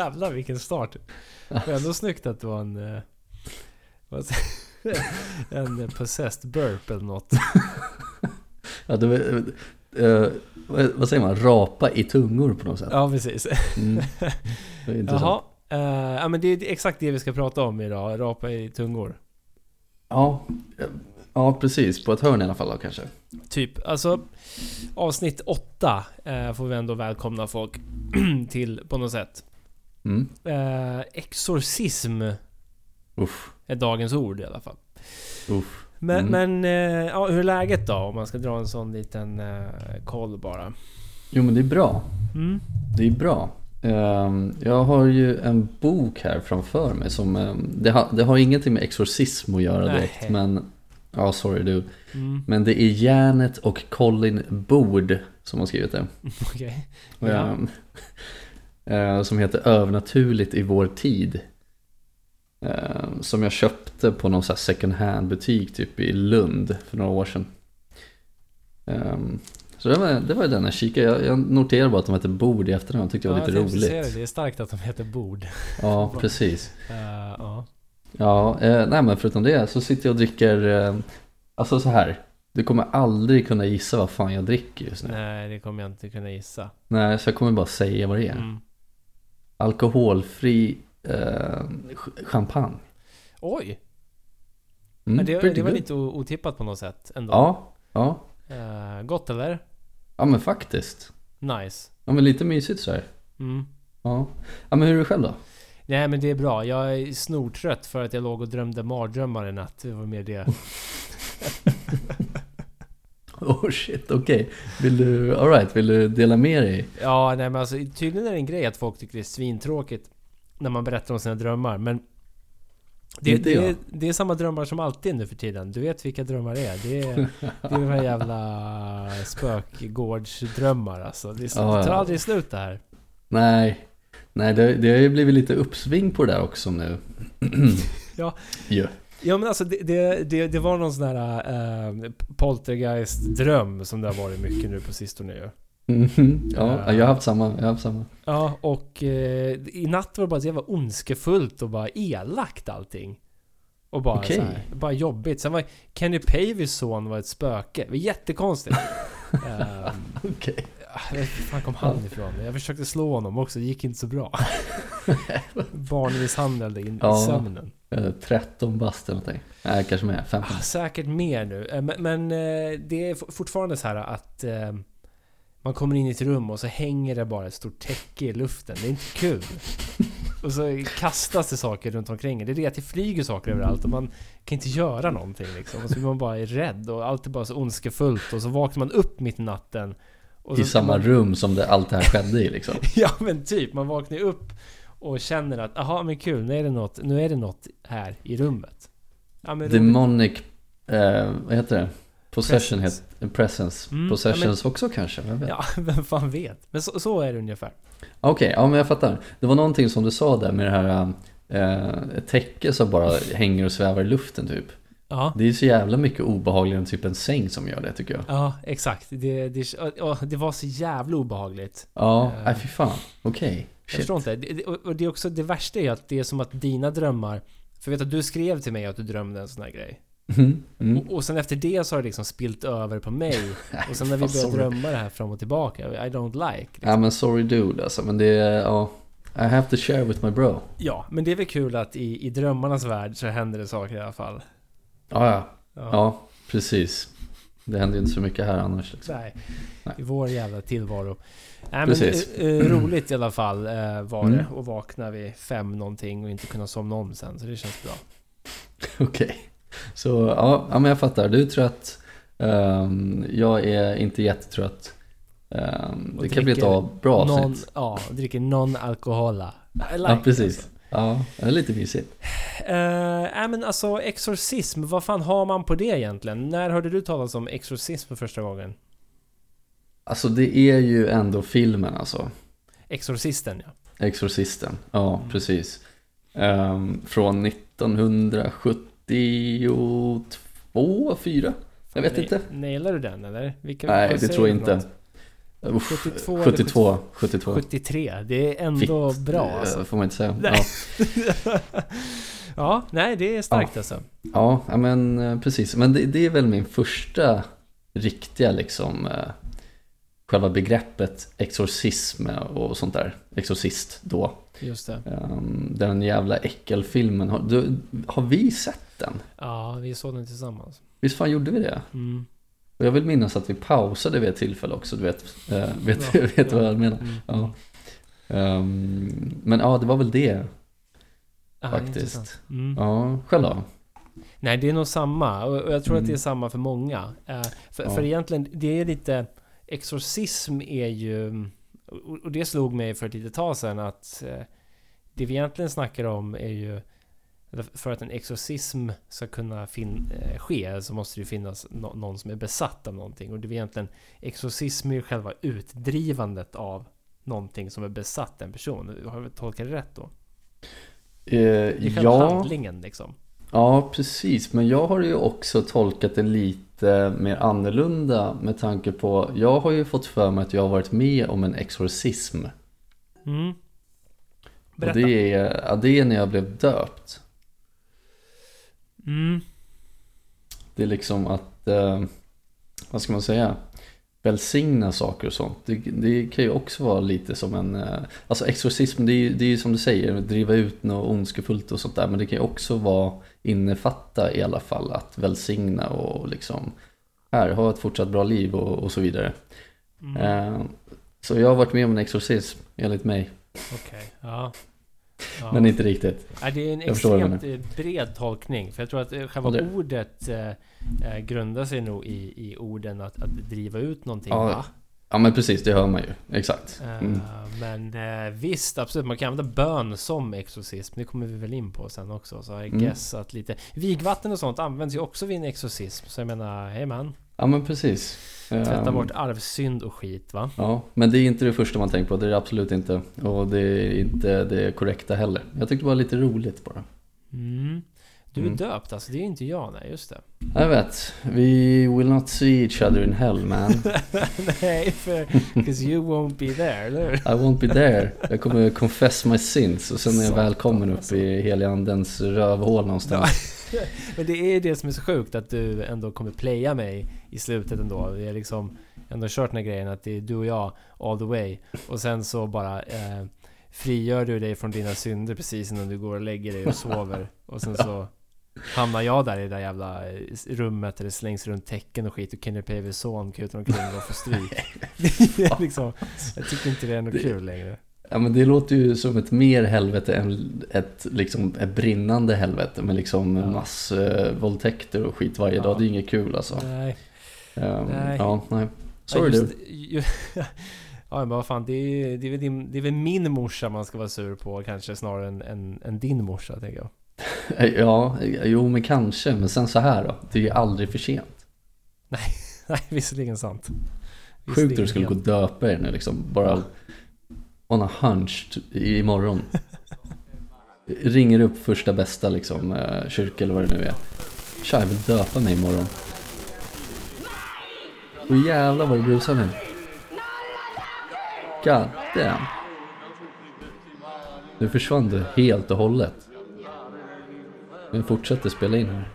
Jävlar vilken start. Det var ändå snyggt att det var en... eh, en possessed burp eller något. Ja, det var, eh, vad, vad säger man? Rapa i tungor på något sätt. Ja, precis. Mm. Jaha. eh, ja men det är exakt det vi ska prata om idag. Rapa i tungor. Ja, eh, ja, precis. På ett hörn i alla fall då, kanske. Typ, alltså avsnitt 8 eh, får vi ändå välkomna folk till på något sätt. Mm. Eh, exorcism Uff, är dagens ord i alla fall. uff. Men, Mm. men eh, ja, hur är läget då? Om man ska dra en sån liten eh, koll bara. Jo, men det är bra. Mm. Det är bra. Ehm, Jag har ju en bok här framför mig som, ehm, det har, det har ingenting med exorcism att göra direkt Nej. men, ja sorry du. Mm. Men det är Janet och Colin Bord som har skrivit det. Okej. Ja. Eh, Som heter Övernaturligt i vår tid. Ehm, Som jag köpte på någon så second hand butik typ i Lund för några år sedan. Ehm, Så det var, det var den jag kikade. Jag, jag noterade bara att de hette Bord i efterhand. Tyckte det var Ja, lite jag roligt. Det. det är starkt att de heter bord. Ja, precis. Eh, ja. Ja, eh, nej men förutom det så sitter jag och dricker, eh, alltså så här. Du kommer aldrig kunna gissa vad fan jag dricker just nu. Nej, det kommer jag inte kunna gissa. Nej, så jag kommer bara säga vad det är. Mm. Alkoholfri eh, ch- champagne. Oj! Mm, Men det, det var lite otippat på något sätt ändå. Ja, ja. Eh, gott eller? Ja men faktiskt. Nice. Ja men lite mysigt så här. Mm. Ja. Ja men hur är det själv då? Nej men det är bra. Jag är snortrött för att jag låg och drömde mardrömmar i natt. Det var mer det. Oh shit, okej. Vill du, alright, vill du dela med dig? Ja, nej men alltså tydligen är det en grej att folk tycker det är svintråkigt när man berättar om sina drömmar. Men det, det, är, det är samma drömmar som alltid nu för tiden. Du vet vilka drömmar det är. Det är, det är de här jävla spökgårdsdrömmar alltså. Det är, ja. tar aldrig slut det här. Nej. Nej, det, det har ju blivit lite uppsving på det där också nu. Ja. Ja. Ja men alltså det, det, det, det var någon sån här äh, poltergeist-dröm som det har varit mycket nu på sistone ju. Mhm. Ja, jag har haft samma, jag har haft samma. Ja, och eh, i natt var det bara så jävla ondskefullt och bara elakt allting. Och bara Okej. så här, bara jobbigt. Sen var Kenny Pavys son var ett spöke. Det var jättekonstigt. Ehm, Okej. jag vet inte fan kom han ifrån? Jag försökte slå honom också, det gick inte så bra. Barnmisshandel i Ja. sömnen. Eh, 13 bast eller någonting. Nej, kanske mer. 15. Ah, säkert mer nu. Eh, Men, men eh, det är fortfarande så här att eh, man kommer in i ett rum och så hänger det bara ett stort täcke i luften. Det är inte kul. Och så kastas det saker runt omkring. Det är det att det flyger saker överallt och man kan inte göra någonting liksom. Och så blir man bara rädd och allt är bara så ondskefullt. Och så vaknar man upp mitt i natten. I samma man, rum som det, allt det här skedde i liksom. Ja men typ, man vaknar upp och känner att aha men kul, nu är det något, nu är det något här i rummet. Ja, men. Demonic, eh, vad heter det? Possession Presence. heter Presence. Mm, Possessions också kanske? Vem vet? Ja, vem fan vet? Men så, så är det ungefär. Okej, ja men jag fattar. Det var någonting som du sa där med det här eh, ett täcke som bara hänger och svävar i luften typ. Ja, Det är så jävla mycket obehagligare än typ en säng som gör det tycker jag. ja exakt. Det, det, ja, det var så jävla obehagligt. Ja, Eh. nej fy fan. Okej, Jag shit. förstår inte. Det, och det är också det värsta är att det är som att dina drömmar... För jag vet att du skrev till mig att du drömde en sån här grej. Mm, mm. Och, och sen efter det så har det liksom spilt över på mig. Och sen när vi sorry. drömma det här fram och tillbaka. I don't like. Liksom. Ja men sorry dude alltså, men det är, ja. I have to share with my bro. Ja, men det är väl kul att i, i drömmarnas värld så händer det saker i alla fall. Ja, ja. Ja. Ja, precis. Det händer ju inte så mycket här annars liksom. Nej, Nej. i vår jävla tillvaro. Nej, men, Precis. eh, roligt i alla fall eh, var Mm. det att vakna vid fem någonting och inte kunna somna om sen. Så det känns bra. Okej. Så ja, ja, men jag fattar. Du är trött. Ehm, jag är inte jättetrött. Och det kan bli ett av- bra Non, avsnitt. ja, dricker non-alkohola. Like Ja, precis. Alltså. Ja, det är lite mysigt. Nej men alltså exorcism, vad fan har man på det egentligen? När hörde du talas om exorcism för första gången? Alltså det är ju ändå filmen alltså. Exorcisten ja. Exorcisten. Ja, Mm. precis. Ehm, från 1972, 4? Jag vet inte. Nailar du den eller? Vilka, Nej, det tror jag inte. något? Uff, 72 eller 72, 72. 73. Det är ändå bra Eh, alltså. Får man inte säga. Nej. Ja. ja, nej det är starkt alltså. Ja, ja, men eh, precis. Men det, det är väl min första riktiga liksom eh, själva begreppet exorcism och sånt där. Exorcist då. Just det. Um, den jävla äckelfilmen. Har, du, har vi sett den? Ja, vi såg den tillsammans. Visst fan gjorde vi det? Mm. Och jag vill minnas att vi pausade vid ett tillfälle också, du vet. Eh, vet Ja, vet ja. vad jag menar? Mm. Ja. Um, men ja, det var väl det Ja, faktiskt. Mm. Ja, själv då? Nej, det är nog samma. Och jag tror att det är Mm. samma för många. Eh, för, Ja. för egentligen, det är lite... Exorcism är ju... Och det slog mig för ett litet tag sedan att eh, det vi egentligen snackar om är ju... För att en exorcism ska kunna fin, eh, ske så måste det ju finnas nå- någon som är besatt av någonting. Och det är egentligen... Exorcism är ju själva utdrivandet av någonting som är besatt en person. Har jag tolkat det rätt då? Eh, Det är själva ja, handlingen liksom. ja, precis. Men jag har ju också tolkat det lite mer annorlunda med tanke på, jag har ju fått för mig att jag har varit med om en exorcism. Mm. Och Berätta. det är, ja, det är när jag blev döpt. Mm. Det är liksom att, eh, vad ska man säga, välsigna saker och sånt. Det, det kan ju också vara lite som en, eh, alltså exorcism det är ju det är ju som du säger, driva ut något ondskefullt och sånt där. Men det kan ju också vara, innefatta i alla fall att välsigna och liksom, här, ha ett fortsatt bra liv och, och så vidare. Mm. Eh, så jag har varit med om en exorcism, enligt mig. Okej, ja. ja. Men inte riktigt. Nej, det är en jag extremt eh, bred tolkning. För jag tror att eh, själva ordet eh, grundar sig nog i, i orden att, att driva ut någonting. Ja, va? Ja men precis, det hör man ju. Exakt. Mm. Eh, Men eh, visst, absolut. Man kan använda bön som exorcism. Det kommer vi väl in på sen också. Så I Mm. guess att lite... Vigvatten och sånt används ju också vid en exorcism. Så jag menar, hej man. Ja men precis. Tvätta Ehm, bort arvsynd och skit va? Ja, men det är inte det första man tänker på, det är det absolut inte. Och det är inte det korrekta heller. Jag tyckte det var lite roligt bara. Mm. Du är Mm. döpt alltså, det är inte jag, nej just det. Jag vet, we will not see each other in hell man. nej, för... Because you won't be there, eller hur? I won't be there. Jag kommer confess my sins och sen är jag välkommen upp alltså. i heliga andens rövhål någonstans. Men det är det som är så sjukt att du ändå kommer playa mig i slutet ändå. Vi har liksom ändå kört den här grejen att det är du och jag all the way. Och sen så bara eh, frigör du dig från dina synder precis innan du går och lägger dig och sover. Och sen så hamnar jag där i det där jävla eh, rummet där det slängs runt tecken och skit och Kenny Pavers son kutar omkring och får stryk. Det är liksom, jag tycker inte det är något kul längre. Ja men det låter ju som ett mer helvete än ett, liksom, ett brinnande helvete med liksom Ja. massvåldtäkter och skit varje Ja. dag. Det är inget kul alltså. Nej. Ehm, Nej. Ja, nej. Sorry ja, du. Ja men vad fan, det är, det, är väl din, det är väl min morsa man ska vara sur på kanske snarare än, än, än din morsa tänker jag. Ja, jo men kanske. Men sen så här då. Det är ju aldrig för sent. Nej, visserligen sant. Sjukt att du skulle gå Visserligen och döpa er nu liksom. Bara on a hunch imorgon. Ringer upp första bästa liksom eh, kyrka eller vad det nu är. Tja, jag vill döpa mig imorgon. Och jävlar vad det brusar nu. God damn. Nu försvann du helt och hållet. Men fortsätter spela in här.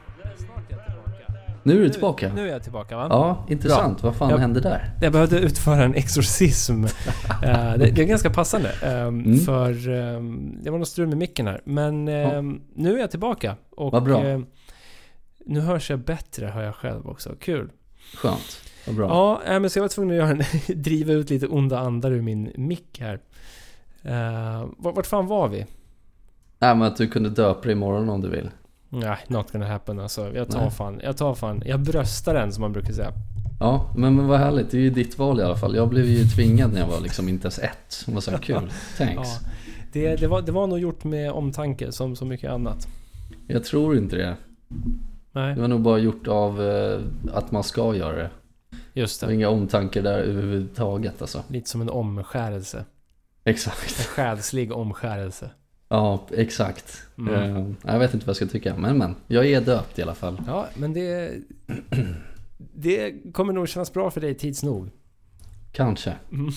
Nu är du tillbaka. Nu är jag tillbaka va? Ja, intressant. Vad fan Ja. hände där? Jag behövde utföra en exorcism. Eh, det, det är ganska passande. ehm, Mm. För um, det var något strul med micken här. Men ehm, nu är jag tillbaka. Och Vad bra. ehm, nu hörs jag bättre, hör jag själv också. Kul. Skönt. Vad bra. Ja, äh, men så jag var tvungen att göra en, driva ut lite onda andar ur min mick här. Uh, vart, vart fan var vi? Nej men att du kunde döpa dig imorgon om du vill. Nej, not gonna happen alltså. Jag tar Nej. fan, jag tar fan, jag bröstar den som man brukar säga. Ja, men, men vad härligt. Det är ju ditt val i alla fall. Jag blev ju tvingad när jag var liksom inte ens ett. Det var så här kul. Thanks. Ja, det, det, var, det var nog gjort med omtanke som så mycket annat. Jag tror inte det. Nej, Det var nog bara gjort av eh, att man ska göra det. just Det inga omtankar där överhuvudtaget alltså. Lite som en omskärelse. Exakt. En själslig omskärelse. Ja, exakt. Mm. Eh, jag vet inte vad jag ska tycka. Men men, jag är döpt i alla fall. Ja, men det... Det kommer nog kännas bra för dig tids nog. kanske. Mm.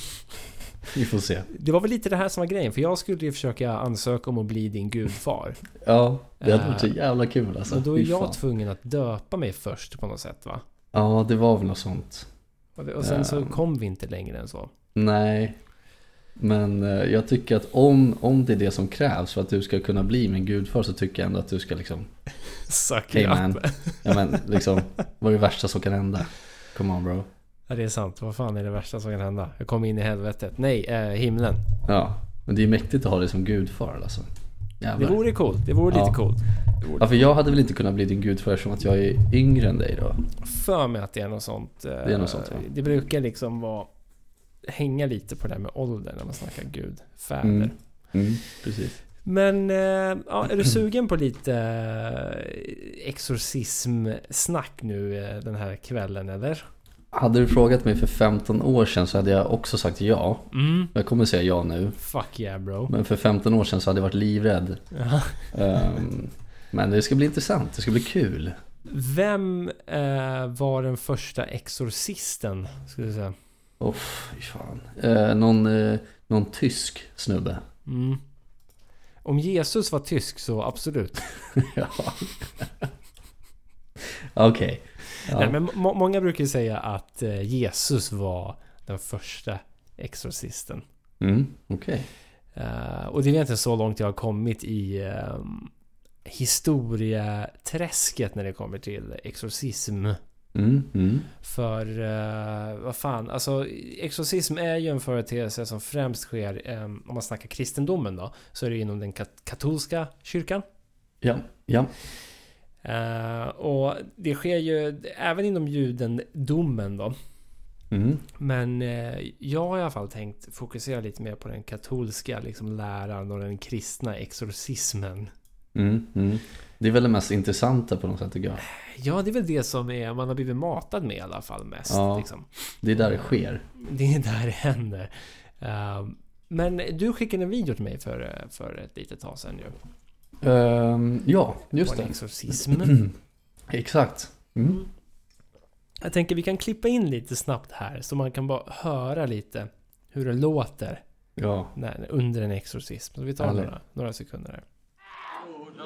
Vi får se. Det var väl lite det här som var grejen, för jag skulle ju försöka ansöka om att bli din gudfar. Ja, det hade varit så Eh, jävla kul alltså. Men då är jag tvungen att döpa mig först på något sätt va? Ja, det var väl något sånt. Och sen så Ehm. kom vi inte längre än så. Nej. Men eh, jag tycker att om, om det är det som krävs för att du ska kunna bli min gudfar så tycker jag ändå att du ska liksom Suck Hey man. Ja men liksom, vad är det värsta som kan hända? Come on bro. Ja det är sant. Vad fan är det värsta som kan hända? Jag kommer in i helvetet. Nej, eh, himlen. Ja, men det är mäktigt att ha dig som gudfar alltså. Det Jävlar. vore coolt. Det vore Ja. lite coolt. Det Ja, för jag hade väl inte kunnat bli din gudfar eftersom att jag är yngre än dig då. för mig att det är något sånt. eh, är något sånt, va? Det brukar liksom vara... Hänga lite på det där med ålder när man snackar gud. Fäder. Mm. Mm, precis. Men, eh, ja, är du sugen på lite eh, exorcism-snack nu eh, den här kvällen eller? Hade du frågat mig för 15 år sedan så hade jag också sagt ja. Mm. Jag kommer säga ja nu. Fuck yeah bro. Men för 15 år sedan så hade jag varit livrädd. Ehm, men det ska bli intressant, det ska bli kul. Vem eh, var den första exorcisten? Skulle jag säga. Fy fan. Eh, någon, eh, någon tysk snubbe. Mm. Om Jesus var tysk så absolut. ja. Okej. Ja. Nej, men må- många brukar ju säga att eh, Jesus var den första exorcisten. Mm, Okej. Eh, och det är egentligen så långt jag har kommit i uh, historieträsket när det kommer till exorcism. Mm, mm. För eh, vad fan, alltså exorcism är ju en företeelse som främst sker, eh, om man snackar kristendomen då, så är det inom den kat- katolska kyrkan. Ja, ja. Eh, och det sker ju även inom judendomen då. Mm. Men eh, jag har i alla fall tänkt fokusera lite mer på den katolska liksom, läran och den kristna exorcismen. Mm, mm. Det är väl det mest intressanta på något sätt tycker jag. Ja, det är väl det som är, man har blivit matad med i alla fall mest. Ja. Liksom. Det är där det sker. Det är där det händer. Eh, men du skickade en video till mig för, för ett litet tag sedan ju. Ehm, ja, just på det. exorcism. Exakt. Mm. Jag tänker vi kan klippa in lite snabbt här så man kan bara höra lite hur det låter Ja. när, under en exorcism. Så vi tar några, några sekunder här.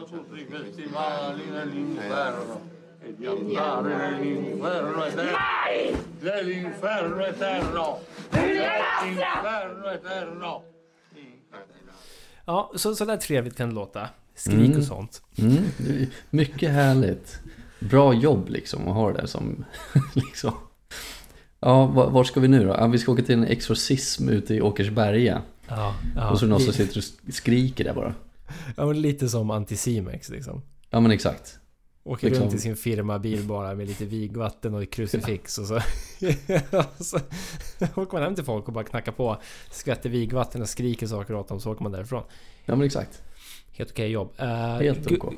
Tutti i festivali dell'inferno e di andare nell'inferno eterno dell'inferno eterno dell'inferno eterno Ja, så, så där trevligt kan det låta. Skrik Mm. och sånt. Mm. Mycket härligt. Bra jobb liksom att ha det där som liksom. Ja, var, var ska vi nu då? Ja, vi ska åka till en exorcism ute i Åkersberga. Ja, ja, och så är det någon som sitter och skriker där bara. ja men lite som Anticimex liksom. Ja men exakt. Åker Liksom- runt i sin firmabil bara med lite vigvatten och krucifix och så... och så åker man hem till folk och bara knackar på, skvätter vigvatten och skriker saker åt dem så åker man därifrån. Ja men exakt. Helt okej jobb. Eh, Helt gu-.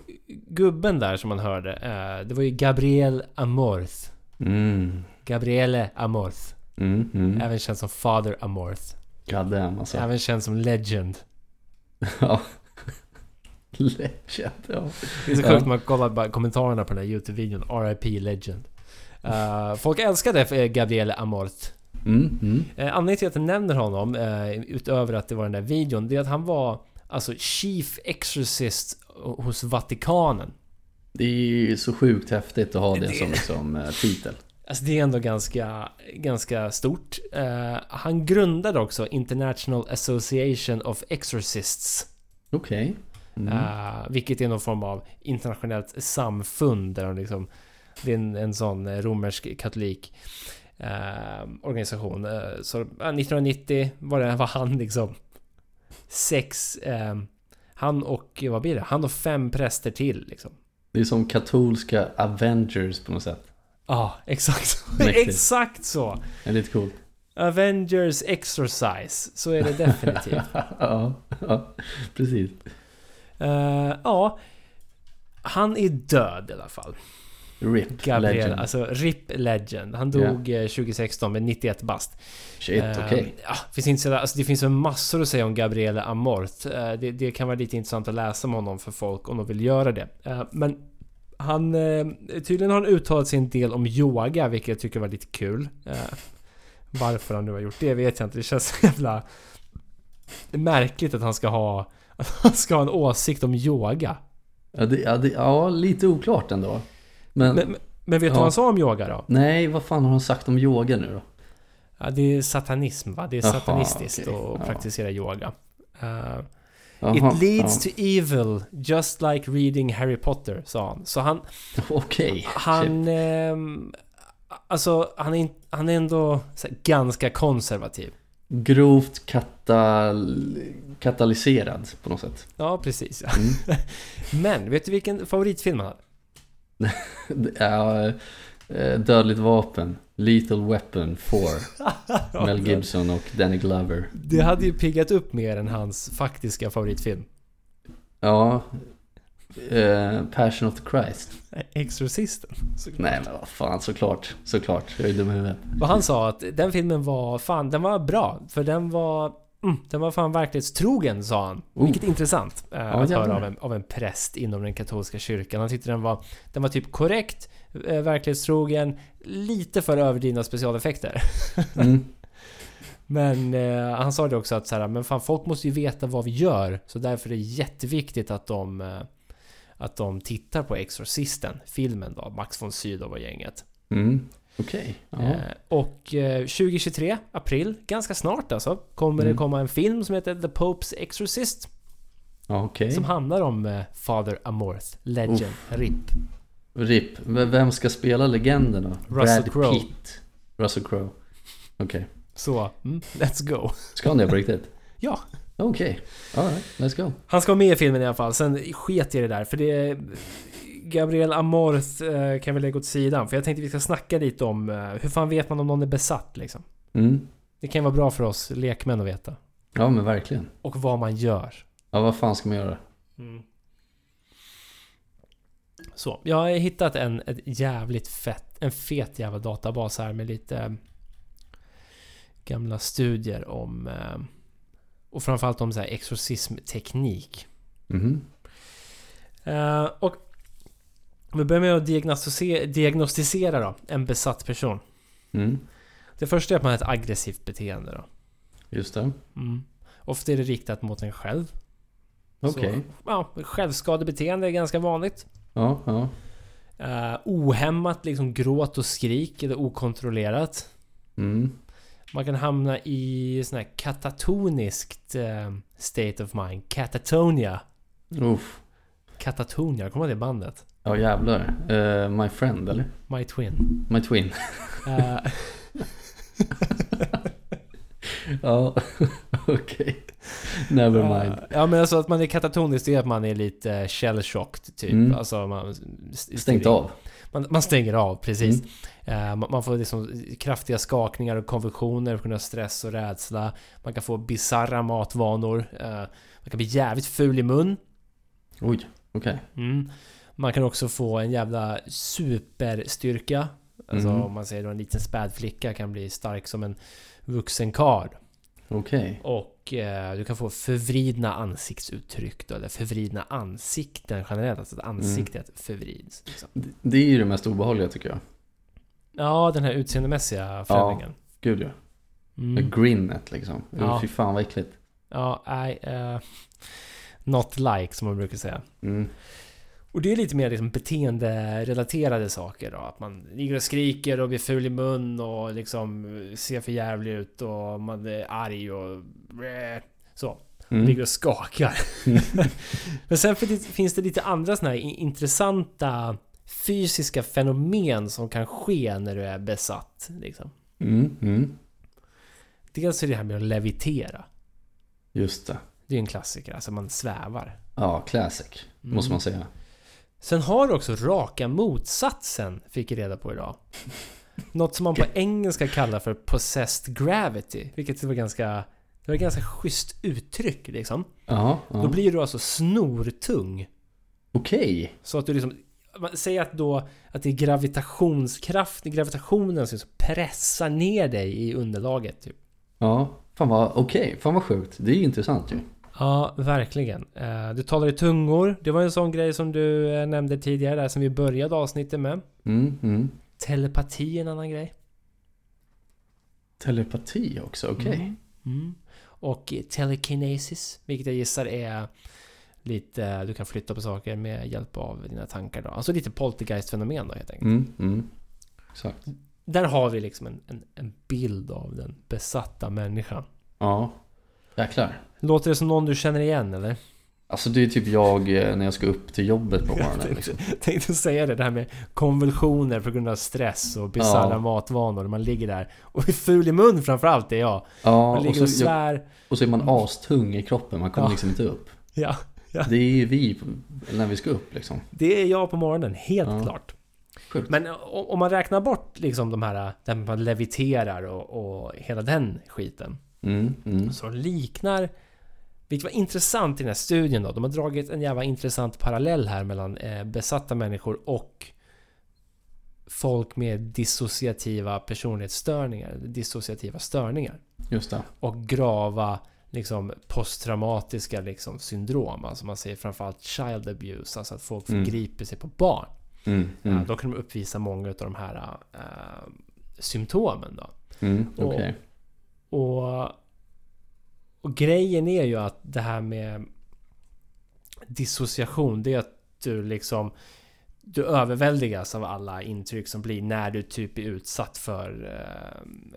Gubben där som man hörde, eh, det var ju Gabriel Amorth. Mm. Gabriele Amorth. Mm, mm. Även känd som Father Amorth. God damn alltså. Även känd som Legend. Ja. Legend, ja. Det är så sjukt man kollar bara kommentarerna på den här YouTube-videon. RIP Legend. Eh, folk älskade eh, Gabriele Amorth. Mm, mm. Uh, anledningen till att jag nämner honom, eh, utöver att det var den där videon, det är att han var alltså Chief Exorcist hos Vatikanen. Det är ju så sjukt häftigt att ha det Det- som liksom, eh, titel. Alltså det är ändå ganska, ganska stort. Eh, han grundade också International Association of Exorcists. Okej. Mm. Eh, vilket är någon form av internationellt samfund där de liksom... Det är en, en sån romersk katolik eh, organisation. Eh, så ja, 1990 var det var han liksom... Sex... Han och, vad blir det? Han och fem präster till liksom. Det är som katolska Avengers på något sätt. Ja, exakt. Mäktigt. exakt så! Det är lite coolt. Avengers Exercise. Så är det definitivt. ja, ja, precis. Eh, ja. Han är död i alla fall. RIP, Gabriel, Legend. alltså RIP Legend. Han dog eh, 2016 med 91 bast. Shit, Eh, okej. ja, finns inte så, alltså det finns väl massor att säga om Gabriele Amort. Eh, det, det kan vara lite intressant att läsa om honom för folk om de vill göra det. Eh, men han... Tydligen har han uttalat sig en del om yoga, vilket jag tycker var lite kul. Varför han nu har gjort det vet jag inte. Det känns så jävla märkligt att han ska ha, att han ska ha en åsikt om yoga. Ja, det, ja, det, ja lite oklart ändå. Men, Men, men, vet du Ja. vad han sa om yoga då? nej, vad fan har han sagt om yoga nu då? Ja, det är satanism va? Det är satanistiskt okej. att Ja. praktisera yoga. Uh, It leads ja. to evil, just like reading Harry Potter, sa han. Så han, Okej. shit. han... ehm, alltså, han är, han är ändå ganska konservativ. Grovt katal katalyserad på något sätt. Ja, precis. Ja. Mm. Men, vet du vilken favoritfilm han? Det är, eh, Dödligt vapen, Lethal Weapon 4, Mel Gibson och Danny Glover. Det hade ju piggat upp mer än hans faktiska favoritfilm. Ja, eh, Passion of the Christ. Exorcisten. såklart. Nej men vad fan, såklart, såklart. Jag är dum i huvudet. Och han sa att den filmen var fan, den var bra. För den var... Mm, den var fan verklighetstrogen, sa han. Oh. Vilket är intressant eh, att jävlar. höra av en, av en präst inom den katolska kyrkan. Han tyckte den var, den var typ korrekt, eh, verklighetstrogen, lite för överdrivna specialeffekter. Mm. Men eh, han sa det också att så här, men fan folk måste ju veta vad vi gör. Så därför är det jätteviktigt att de, eh, att de tittar på Exorcisten, filmen då, Max von Sydow och gänget. Mm. Okej. Ja. Eh, och eh, 2023, april, ganska snart alltså, kommer Mm. det komma en film som heter The Pope's Exorcist. Okej. Som handlar om eh, Father Amorth, Legend, RIP. RIP. V- Vem ska spela legenden då? Russell Crowe. Pitt. Russell Crowe. Okej. Så, mm, let's go. Ska han det på riktigt? Ja, Okej. Alright, let's go. han ska vara med i filmen i alla fall. Sen sket i det där, för det... är- Gabriel Amorth eh, kan vi lägga åt sidan. För jag tänkte vi ska snacka lite om eh, hur fan vet man om någon är besatt liksom. Mm. Det kan vara bra för oss lekmän att veta. Ja men verkligen. Och vad man gör. Ja vad fan ska man göra? Så, jag har hittat en ett jävligt fett, en fet jävla databas här med lite eh, gamla studier om och framförallt om så här exorcismteknik. Mhm. Eh, och vi börjar med att diagnostisera, diagnostisera då, en besatt person. Mm. Det första är att man har ett aggressivt beteende då. Just det. Mm. Ofta är det riktat mot en själv. Okej. Så, Ja, självskadebeteende är ganska vanligt. Ja, ja. Uh, ohämmat liksom gråt och skrik eller okontrollerat. Mm. Man kan hamna i sån här katatoniskt eh, state of mind. Katatonia. Uff. Katatonia, kommer det bandet? Ja jävlar. Eh, my friend eller? My Twin. My twin. Eh, ja, okej. Never mind. Ja men alltså att man är katatonisk det är att man är lite shell-shocked typ. Mm. Alltså man... Stängt av. Man, man stänger av, precis. Mm. Eh, man, får liksom kraftiga skakningar och konvulsioner på grund av stress och rädsla. Man kan få bizarra matvanor. Eh, man kan bli jävligt ful i mun. Oj, okej. Mm. Man kan också få en jävla superstyrka. Alltså Mm. om man säger då en liten spädflicka kan bli stark som en vuxen karl. Okej. Och eh, du kan få förvridna ansiktsuttryck då, eller förvridna ansikten generellt. Alltså att ansiktet förvrids. Liksom. Det är ju det mest obehagliga tycker jag. Ja, den här utseendemässiga förändringen. Gud ja. Mm. Grinnet liksom. Ja. Ja. Fy fan vad äckligt. Ja, nej. eh, not like som man brukar säga. Mm. Och det är lite mer liksom beteenderelaterade saker då. Att man ligger och skriker och blir ful i mun och liksom ser för jävlig ut och man är arg och... Så. Mm. Ligger och skakar. Men sen finns det lite andra såna här i- intressanta fysiska fenomen som kan ske när du är besatt. Liksom. Mm. Mm. Dels är det här med att levitera. Just det. Det är en klassiker, alltså man svävar. Ja, classic. Mm. Måste man säga. Sen har du också raka motsatsen, fick jag reda på idag. Något som man på engelska kallar för possessed gravity. Vilket var ganska... Det var ett ganska schysst uttryck liksom. Ja, Då ja. blir du alltså snortung. Okej. Så att du liksom... Säg att då att det är gravitationskraft, gravitationen som pressar ner dig i underlaget. Typ. Ja. Fan vad, okej. Fan vad sjukt. Det är ju intressant ju. Ja, verkligen. Eh, Du talar i tungor. Det var en sån grej som du eh, nämnde tidigare där som vi började avsnittet med. Mm. Mm. Telepati är en annan grej. Telepati också, okej. Mm. Mm. Och telekinesis, vilket jag gissar är lite... Du kan flytta på saker med hjälp av dina tankar då. Alltså lite poltergeist-fenomen då helt enkelt. Mm, mm. Exakt. Där har vi liksom en, en, en bild av den besatta människan. Ja. Jäklar. Låter det som någon du känner igen eller? Alltså det är typ jag eh, när jag ska upp till jobbet på morgonen. Jag Liksom. tänkte, tänkte säga det, det här med konvulsioner på grund av stress och bisarra Ja. matvanor. Man ligger där och är ful i mun framförallt, det är jag. Ja, Man och ligger så, och svär. och så är man astung i kroppen, man kommer Ja. liksom inte upp. Ja, Det är ju vi när vi ska upp liksom. det är jag på morgonen, helt Ja. klart. Sjukt. Men om man räknar bort liksom de här där man leviterar och, och hela den skiten. Mm, mm. Så liknar... Vilket var intressant i den här studien då. De har dragit en jävla intressant parallell här mellan eh, besatta människor och folk med dissociativa personlighetsstörningar. Dissociativa störningar. Just det. Och grava liksom posttraumatiska liksom, syndrom. Alltså man säger framförallt child abuse. Alltså att folk Mm. förgriper sig på barn. Mm, Ja, mm, då kan de uppvisa många av de här äh, symptomen då. mm, och-. Och, och grejen är ju att det här med dissociation, det är att du liksom du överväldigas av alla intryck som blir när du typ är utsatt för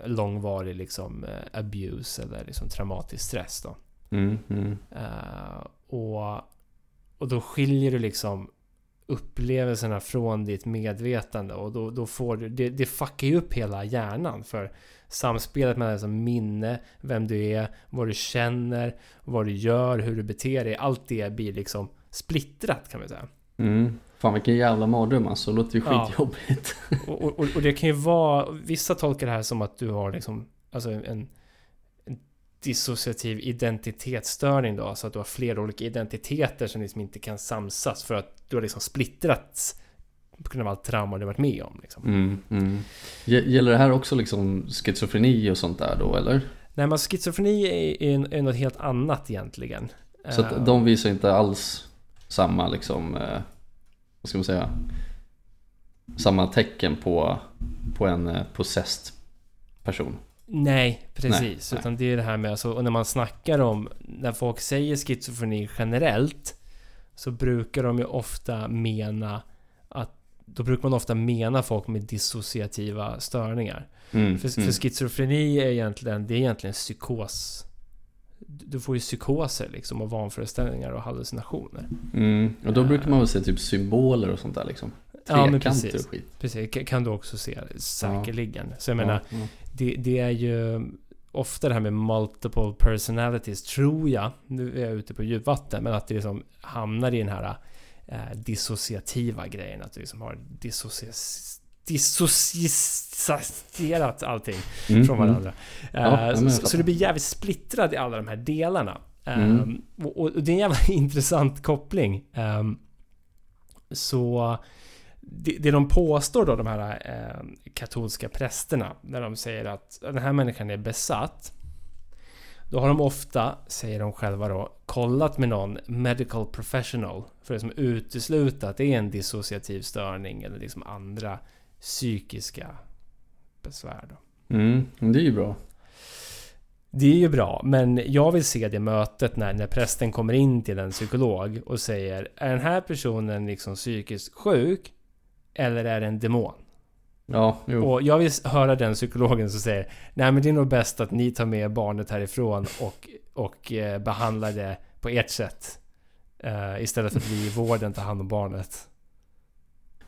eh, långvarig liksom eh, abuse eller liksom traumatisk stress då. Mm, mm, Eh, och, och då skiljer du liksom upplevelserna från ditt medvetande och då, då får du, det, det fuckar ju upp hela hjärnan för samspelet mellan liksom minne, vem du är, vad du känner, vad du gör, hur du beter dig. Allt det blir liksom splittrat kan man säga. mm. Fan vilken jävla mardröm alltså, det låter ju Ja. skitjobbigt. Och, och, och det kan ju vara, vissa tolkar det här som att du har liksom, alltså en, en dissociativ identitetsstörning då, så att du har flera olika identiteter som liksom inte kan samsas för att du har liksom splittrats på grund av allt trauma du varit med om. Liksom. Mm, mm. Gäller det här också liksom schizofreni och sånt där då eller? Nej men schizofreni är, är, är något helt annat egentligen. Så Eh, att de visar inte alls samma liksom, eh, vad ska man säga, samma tecken på, på en eh, possessed person. Nej, precis. Nej, nej. Utan det är det här med, alltså, och när man snackar om, när folk säger schizofreni generellt, så brukar de ju ofta mena att, då brukar man ofta mena folk med dissociativa störningar. Mm, För, mm. för schizofreni är egentligen, det är egentligen psykos. Du får ju psykoser liksom och vanföreställningar och hallucinationer. Mm. Och då brukar man väl se typ symboler och sånt där liksom. Ja, Trekanter precis. och skit. Precis, kan- du också se säkerligen. Så jag menar, Ja, ja. det, det är ju ofta det här med multiple personalities, tror jag. Nu är jag ute på djupvatten, men att det liksom hamnar i den här eh, dissociativa grejen. Att du liksom har dissocia- dissocierat allting Mm, från mm. varandra. Ja, Eh, ja, jag så, så det blir jävligt splittrad i alla de här delarna. Eh, Mm. och, och det är en jävla intressant koppling. Eh, så det, det de påstår då, de här eh, katolska prästerna, när de säger att den här människan är besatt. Då har de ofta, säger de själva då, kollat med någon medical professional för att liksom utesluta att det är en dissociativ störning eller liksom andra psykiska besvär. Då. Mm, det är ju bra. Det är ju bra, men jag vill se det mötet när, när prästen kommer in till en psykolog och säger Är den här personen liksom psykiskt sjuk? Eller är det en demon? Ja, jo. Och jag vill höra den psykologen som säger Nej men det är nog bäst att ni tar med barnet härifrån och, och eh, behandlar det på ert sätt. Eh, istället för att vi i vården tar hand om barnet.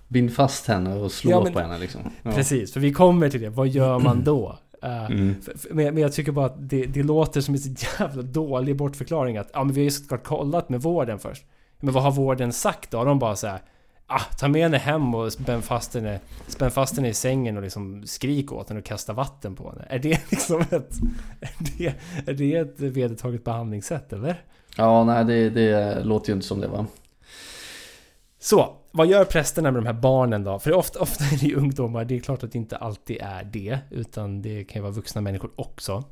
Bind fast henne och slå Ja, men- på henne liksom. Ja. Precis, för vi kommer till det. Vad gör man då? Eh, Mm. Men, men jag tycker bara att det, det låter som en så jävla dålig bortförklaring att ja men vi har ju såklart kollat med vården först. Men vad har vården sagt då? Har de bara så här, ah, ta med henne hem och spänn fast henne, spänn fast henne i sängen och liksom skrik åt henne och kasta vatten på henne. Är det liksom ett... Är det, är det ett vedertaget behandlingssätt eller? Ja, nej det, det låter ju inte som det va. Så, vad gör prästerna med de här barnen då? För ofta, ofta är det ju ungdomar, det är klart att det inte alltid är det. Utan det kan ju vara vuxna människor också.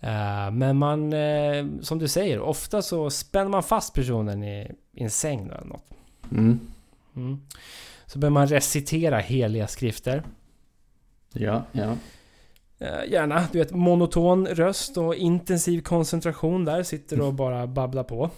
Eh, men man, eh, som du säger, ofta så spänner man fast personen i, i en säng eller något. Mm. Mm. Så börjar man recitera heliga skrifter. Ja, ja. Eh, gärna, du vet monoton röst och intensiv koncentration där. Sitter och bara babblar på.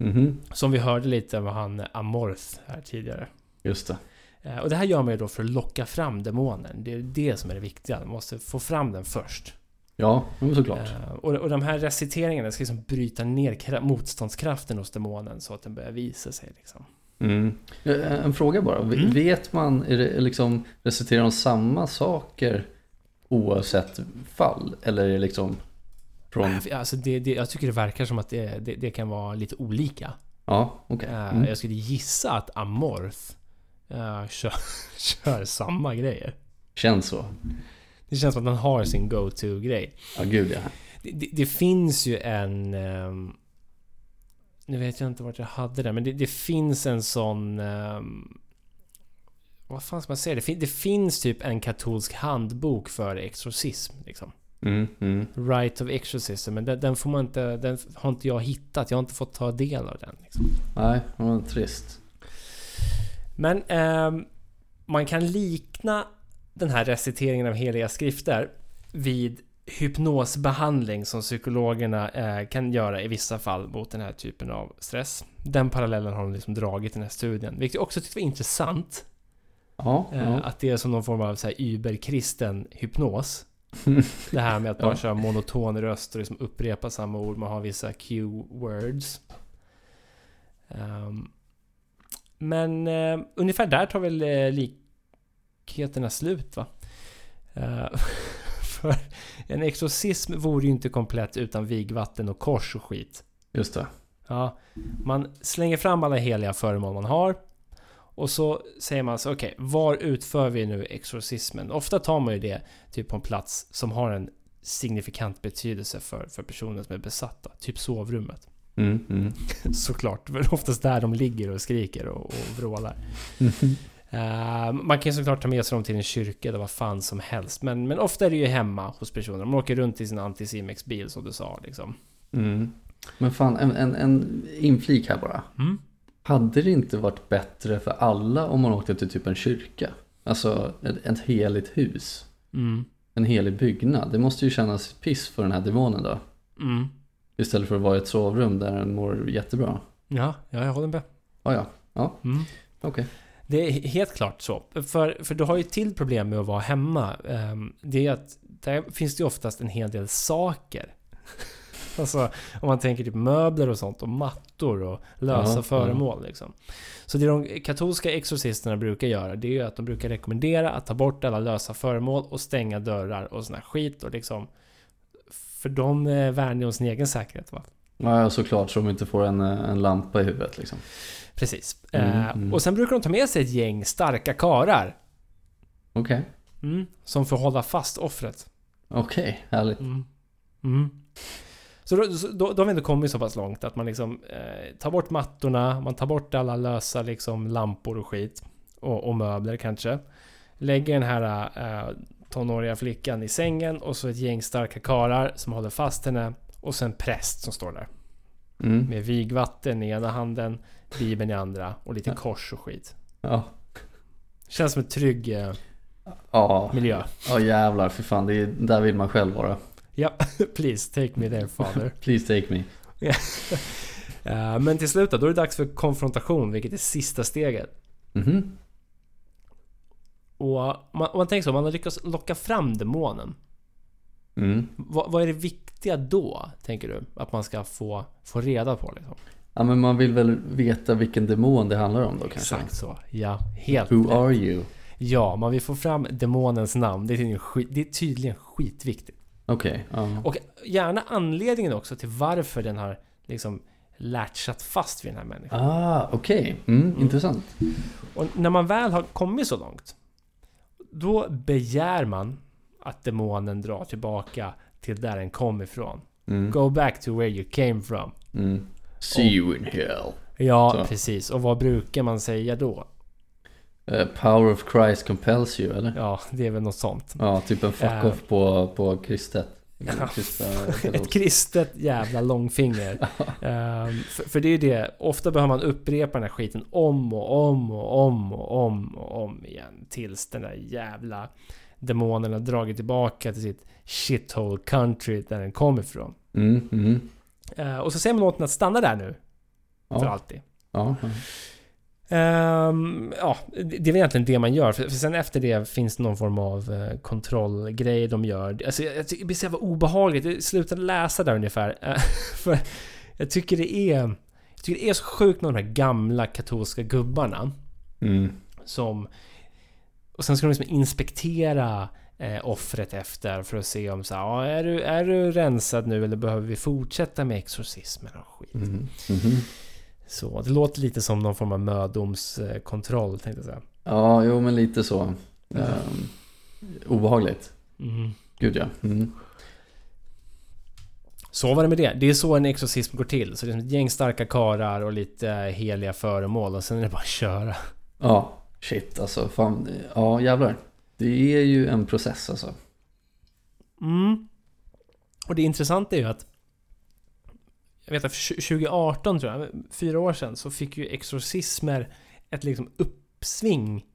Mhm, Som vi hörde lite av han Amorth här tidigare. just det. Eh, Och det här gör man ju då för att locka fram demonen. Det är det som är det viktiga. Man måste få fram den först. Ja, såklart. Eh, Och, och de här reciteringarna ska liksom bryta ner kra- motståndskraften hos demonen så att den börjar visa sig. Liksom. Mm. Eh, En fråga bara. Mm. Vet man, är det liksom, reciterar de samma saker oavsett fall? Eller är det liksom från... Alltså det, det, jag tycker det verkar som att det, det, det kan vara lite olika. Ja, okej. Eh, Mm. Jag skulle gissa att Amorth eh, kör, kör samma grejer. Känns så. Det känns som att han har sin go-to-grej. Ja, gud ja. Det, det, det finns ju en... ehm, nu vet jag inte vart jag hade det, men det, det finns en sån... ehm, vad fan ska man säga? Det, fin, det finns typ en katolsk handbok för exorcism. Liksom. Mm, mm. Right of exorcism, men den, den får man inte... Den har inte jag hittat. Jag har inte fått ta del av den. Liksom. Nej, vad trist. Men ehm, man kan likna den här reciteringen av heliga skrifter vid hypnosbehandling som psykologerna eh, kan göra i vissa fall mot den här typen av stress. Den parallellen har de liksom dragit i den här studien, vilket jag också tyckte var intressant. Ja, Eh, ja. Att det är som någon form av så här überkristen hypnos. Det här med att bara Ja. köra monoton röst och liksom upprepa samma ord. Man har vissa Q-words. Ehm, men eh, ungefär där tar väl eh, likheterna slut va? Eh, för en exorcism vore ju inte komplett utan vigvatten och kors och skit. Just det. Ja, man slänger fram alla heliga föremål man har. Och så säger man så, okej, var utför vi nu exorcismen? Ofta tar man ju det typ på en plats som har en signifikant betydelse för, för personen som är besatta. Typ sovrummet. Mm, mm. Såklart, det är oftast där de ligger och skriker och, och vrålar. Eh, man kan såklart ta med sig dem till en kyrka eller vad fan som helst. Men, men ofta är det ju hemma hos personer. De åker runt i sin Anticimex-bil som du sa liksom. Mm. Men fan, en, en, en inflik här bara. Mm. Hade det inte varit bättre för alla om man åkte till typ en kyrka? Alltså ett, ett heligt hus. Mm. En helig byggnad. Det måste ju kännas piss för den här demonen då. Mm. Istället för att vara i ett sovrum där den mår jättebra. Ja, ja, jag håller med. Ah, ja, ja, Mm. okej. Det är helt klart så. För, för du har ju ett till problem med att vara hemma. Ehm, Det är att där finns det ju oftast en hel del saker. Alltså om man tänker typ möbler och sånt och mattor och lösa Ja, föremål liksom. Så det de katolska exorcisterna brukar göra det är ju att de brukar rekommendera att ta bort alla lösa föremål och stänga dörrar och sån här skit och liksom För de eh, värnar ju om sin egen säkerhet va? Ja, såklart så de inte får en, eh, en lampa i huvudet liksom. Precis. Mm, Eh, mm. Och sen brukar de ta med sig ett gäng starka karar Okej, mm, Som får hålla fast offret. okej, härligt. Så då, så då, då har vi ändå kommit så pass långt att man liksom eh, tar bort mattorna, man tar bort alla lösa liksom lampor och skit. Och, och möbler kanske. Lägger den här eh, tonåriga flickan i sängen och så ett gäng starka karar som håller fast henne. Och sen präst som står där. Mm. Med vigvatten i ena handen, bibeln i andra och lite kors och skit. Ja. Känns som en trygg eh, Ja, miljö. ja jävlar, för fan, det är, där vill man själv vara. Ja, please take me there father. Please take me. Eh, Men till slut då, då är det dags för konfrontation, vilket är sista steget. Mhm. Och man, man tänker så, man har lyckats locka fram demonen. Mm. Vad, vad är det viktiga då, tänker du? Att man ska få, få reda på liksom? Ja men man vill väl veta vilken demon det handlar om då kanske? Exakt så. Ja, helt Who rätt. are you? Ja, man vill få fram demonens namn. Det är tydligen, skit, det är tydligen skitviktigt. Okej, ja. Och gärna anledningen också till varför den har liksom latchat fast vid den här människan. Ah, okej. Mm, Intressant. Och när man väl har kommit så långt Då begär man att demonen drar tillbaka till där den kom ifrån. Mm. Go back to where you came from. Mm. See you in hell. Ja, Så. precis. Och vad brukar man säga då? Eh, power of Christ compels you, eller? Ja, det är väl något sånt. Ja, typ en Eh. fuck-off på, på kristet. Ja, Kristna Ett kristet jävla långfinger. Ehm, för, för det är ju det, ofta behöver man upprepa den här skiten om och om och om och om och om igen. Tills den där jävla demonen har dragit tillbaka till sitt shithole country där den kom ifrån. Mm, mm. Eh, och så säger man åt den att stanna där nu. För Ja, alltid. ja, Ehm, ja, det är väl egentligen det man gör. För, för sen efter det finns det någon form av eh, kontrollgrej de gör. Alltså, jag, jag tycker det blir så jävla obehagligt. Jag slutade läsa där ungefär. Eh, för jag tycker det är... Jag tycker det är så sjukt med de här gamla katolska gubbarna. Mm. Som... Och sen ska de liksom inspektera eh, offret efter för att se om så här, "Ja, är, du, är du rensad nu eller behöver vi fortsätta med exorcismen och skit? Mm. Mhm. Så det låter lite som någon form av mödomskontroll tänkte jag säga. Ja, jo men lite så. Ehm, obehagligt. Mm. Gud ja. Mm. Så var det med det. Det är så en exorcism går till. Så det är ett gäng starka karar och lite heliga föremål och sen är det bara att köra. Ja, shit alltså. Fan. Ja, jävlar. Det är ju en process alltså. Mm. Och det intressanta är ju att jag vet att för 2018 tror jag, fyra år sedan, så fick ju exorcismer ett liksom uppsving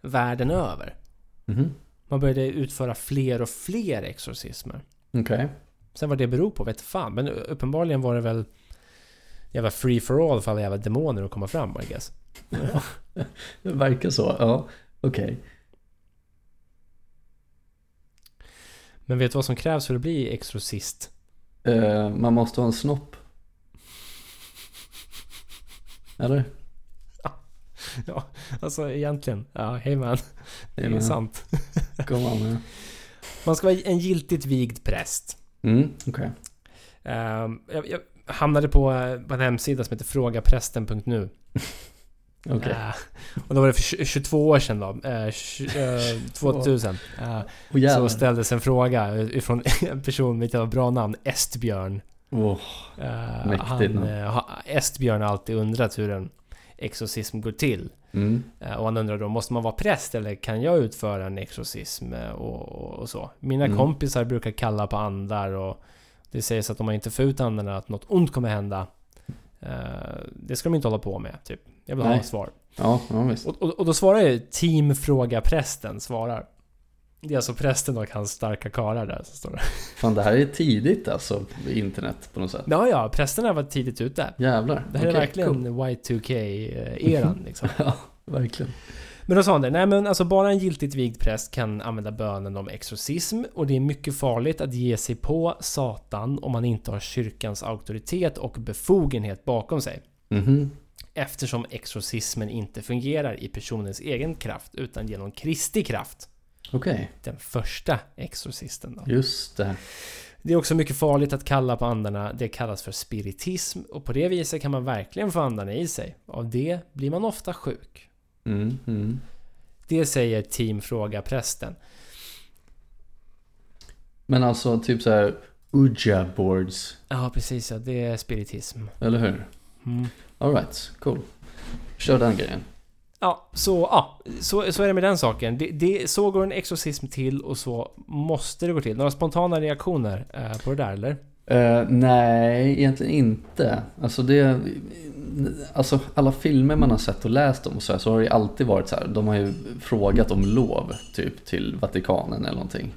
världen över. Mhm. Man började utföra fler och fler exorcismer. Okej. Sen vad det beror på vet fan, men uppenbarligen var det väl jävla free for all för alla jävla demoner att komma fram I guess. Det verkar så. Ja, okej. Men vet du vad som krävs för att bli exorcist? Eh, man måste ha en snopp. Eller? Ja, alltså egentligen. Ja, hej man. Det är Amen. sant. Kom on, ja. Man ska vara en giltigt vigd präst. Mm, okej. Ehm, jag, jag hamnade på, eh, på en hemsida som heter frågaprästen.nu. Okej. Eh, och då var det för tj- 22 år sedan då. Uh, 2000. Eh, Och så ställdes en fråga ifrån en person med ett bra namn, Estbjörn. Uh, Mäktigt han, namn. uh, ha- Estbjörn har alltid undrat hur en exorcism går till. mm, Och han undrar då, måste man vara präst eller kan jag utföra en exorcism och, och, och så? Mina Mm. kompisar brukar kalla på andar och det sägs att om man inte får ut andarna att något ont kommer hända. Eh, det ska de inte hålla på med, typ. Jag vill ha Nej. ett svar. ja, ja visst. Och, och, och då svarar ju Team Fråga Prästen svarar. Det är alltså prästen och hans starka karlar där som står där. Fan, det här är tidigt alltså, internet på något sätt. Ja, ja, prästerna var tidigt ute. Jävlar. Det här är Okej, verkligen cool. Y2K-eran liksom. Ja, verkligen. Men då sa han det, nej men alltså bara en giltigt vigd präst kan använda bönen om exorcism och det är mycket farligt att ge sig på Satan om man inte har kyrkans auktoritet och befogenhet bakom sig. Mhm. Eftersom exorcismen inte fungerar i personens egen kraft utan genom Kristi kraft. Okej, Den första exorcisten då. just det. Det är också mycket farligt att kalla på andarna. Det kallas för spiritism och på det viset kan man verkligen få andarna i sig. Av det blir man ofta sjuk. Mm, mm. Det säger Team Fråga Prästen. Men alltså typ så här Ouija boards, Ja, precis ja. Det är spiritism. eller hur? Mm. Alright, cool. Kör den grejen. Ja, så, ja, så, så är det med den saken. Det, det, så går en exorcism till och så måste det gå till. Några spontana reaktioner eh, på det där eller? Eh, nej, egentligen inte. Alltså det... Alltså alla filmer man har sett och läst om och så, här, så har det alltid varit så här. De har ju frågat om lov typ till Vatikanen eller någonting.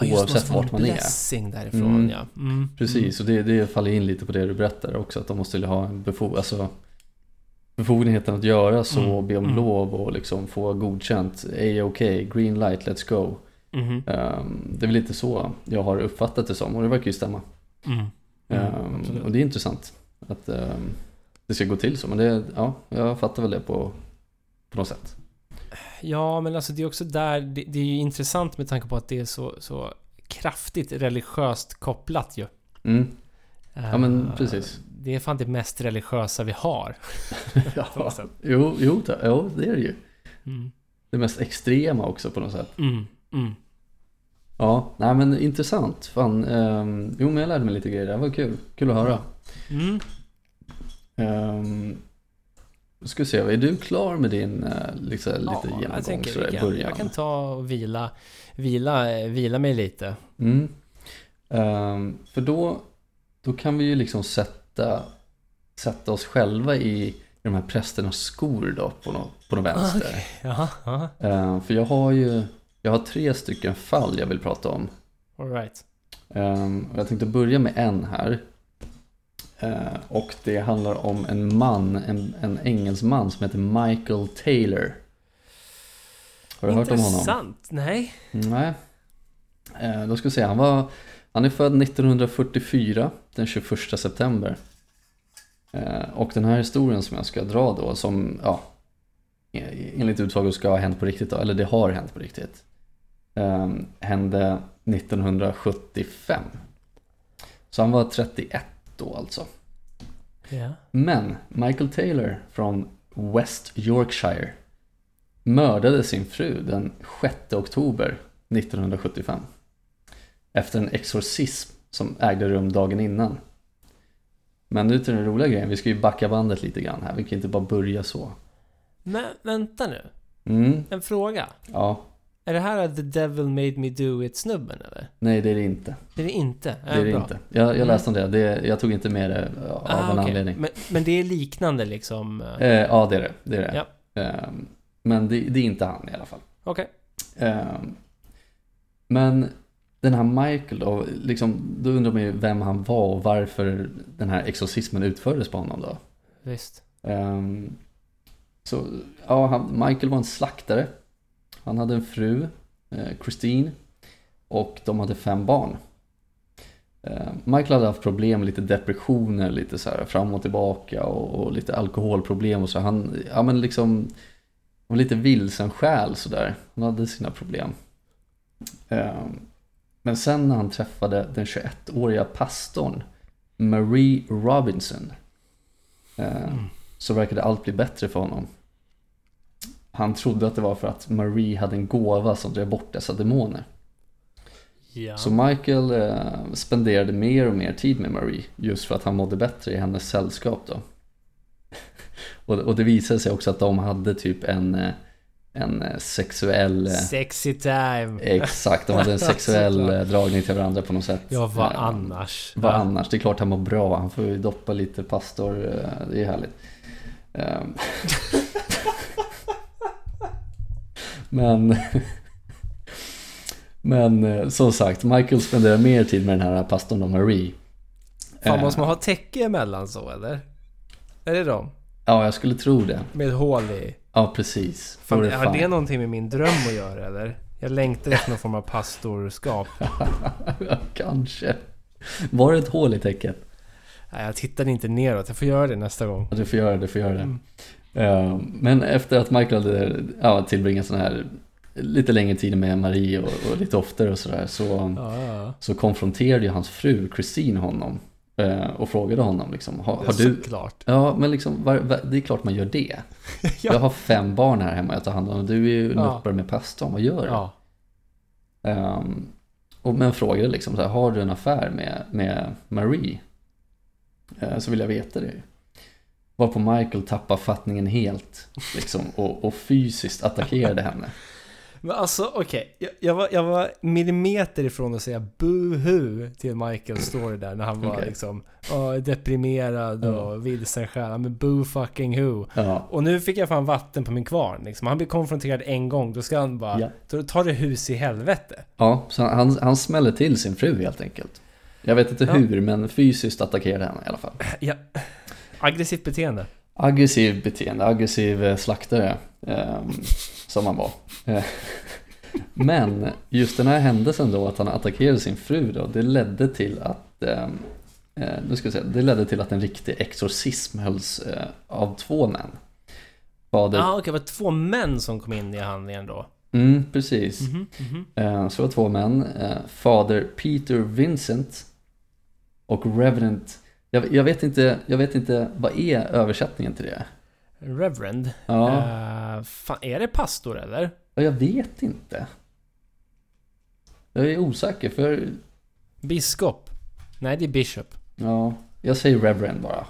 Ja, Oavsett få en vart man är. därifrån Mm. ja. Mm. Precis, och det, det faller in lite på det du berättar också. Att de måste ha befo alltså, befogenheten att göra så Mm, be om mm. lov och liksom få godkänt. Är okej, green light, let's go. Ehm, det är väl lite så jag har uppfattat det som och det verkar ju stämma. Mm. Mm, Ehm, och det är intressant att ehm, det ska gå till så. Men det, ja, jag fattar väl det på, på något sätt. Ja, men alltså det är också där, det, det är ju intressant med tanke på att det är så, så kraftigt religiöst kopplat ju. Mm. Ja, men Eh, precis. Det är fan det mest religiösa vi har. ja. Jo, jo, det- jo, det är det ju. Mm. Det mest extrema också på något sätt. Mm. Ja, nej men intressant. Fan, ehm, jo men jag lärde mig lite grejer. Det var kul. Kul att höra. Mm. Um, ska se, är du klar med din liksom, lite Ja, genomgång jag tänker vi i kan, jag kan ta och vila, vila, eh, vila mig lite. Mm. Ehm, för då, då kan vi ju liksom sätta, sätta oss själva i, i de här prästernas skor då på något, på vänster. Jaha, jaha. Ehm, för jag har ju, Jag har tre stycken fall jag vill prata om. Alright. Ehm, och jag tänkte börja med en här. Eh, och det handlar om en man, en, en engelsman som heter Michael Taylor. Har du hört om honom? Intressant. Nej. Nej. Eh, då ska vi se, han, var, han är född 1944, den 21 september. Eh, och den här historien som jag ska dra då, som ja, enligt utsago ska ha hänt på riktigt då, eller det har hänt på riktigt. Eh, hände 1975. Så han var 31 då alltså. Ja. Men Michael Taylor från West Yorkshire mördade sin fru den 6 oktober 1975 efter en exorcism som ägde rum dagen innan. Men nu till den roliga grejen, vi ska ju backa bandet lite grann här, vi kan inte bara börja så. Men vänta nu. Mm, En fråga. ja, Är det här The Devil Made Me Do It-snubben eller? nej det är det inte. Det är det inte? Det är det bra. inte. Jag, jag Mm. läste om det, det, jag tog inte med det av Ah, en okej. anledning. Men, men det är liknande liksom? eh, Eh, ja det är det, det, är det. Ja. Ehm, men det, det är inte han i alla fall. Okej. Ehm, men den här Michael då, liksom, då undrar man ju vem han var och varför den här exorcismen utfördes på honom då. Visst. Ehm, så, ja, han, Michael var en slaktare. Han hade en fru, eh, Christine, och de hade fem barn. Ehm, Michael hade haft problem med lite depressioner, lite så här fram och tillbaka och, och lite alkoholproblem och så. Han, ja men liksom, var lite vilsen själ sådär. Han hade sina problem. Ehm, men sen när han träffade den 21-åriga pastorn Marie Robinson eh, så verkade allt bli bättre för honom. Han trodde att det var för att Marie hade en gåva som drev bort dessa demoner. Ja. Så Michael eh, spenderade mer och mer tid med Marie just för att han mådde bättre i hennes sällskap då. och, och det visade sig också att de hade typ en, eh, en eh, sexuell... eh, Sexy time. Exakt, de hade en sexuell dragning till varandra på något sätt. Ja, vad Eh, annars? Vad Ja. annars? Det är klart han mår bra. Han får ju doppa lite pastor. Det är härligt. Men... Men eh, som sagt, Michael spenderar mer tid med den här pastorn än Marie. Fan, Eh, måste man ha täcke emellan så eller? Är det de? Ja, jag skulle tro det. Med hål i? Ja, precis. Fan, det har det någonting med min dröm att göra eller? Jag längtar efter någon form av pastorskap. Kanske. Var det ett hål i täcket? Nej, jag tittade inte neråt. Jag får göra det nästa gång. Ja, Du får göra det, du får göra det. Mm. Eh, Men efter att Michael hade ja, tillbringat sån här lite längre tid med Marie och, och lite oftare och sådär så, Ja, ja. så konfronterade ju hans fru Christine honom eh, och frågade honom liksom, har, har du... Såklart. Ja, men liksom, var, var, det är klart man gör det. Ja. Jag har fem barn här hemma jag tar hand om och du är ju Ja. med pastorn, vad gör du? Ja. Ehm, och men frågade liksom så här, har du en affär med, med Marie? Eh, så vill jag veta det. Varpå Michael tappar fattningen helt liksom, och, och fysiskt attackerade henne. Men alltså okej, jag, jag, var, jag var millimeter ifrån att säga buhu till Michaels story där när han var Okej. liksom ja, deprimerad Ja. och vilsen själ. Men boo fucking who. Ja, Och nu fick jag fan vatten på min kvarn liksom. Han blir konfronterad en gång, då ska han bara Ja. då tar det hus i helvete. ja så han, han smäller till sin fru helt enkelt. Jag vet inte Ja. hur, men fysiskt attackerade henne i alla fall. Ja. Aggressivt beteende. Aggressiv beteende, aggressiv eh, slaktare ehm, som han var. Eh, Men just den här händelsen då att han attackerade sin fru då, det ledde till att ehm, eh, nu ska jag säga, det ledde till att en riktig exorcism hölls eh, av två män. Fader, ah, okej, det var två män som kom in i handlingen då. mm, precis. Mhm, mhm. Eh, Så det var två män, eh, fader Peter Vincent och Reverend jag, jag, vet inte, jag vet inte, vad är översättningen till det? Reverend. Ja. Eh, fan, är det pastor eller? Ja, jag vet inte. Jag är osäker för, Biskop? Nej, det är bishop. ja, jag säger Reverend bara.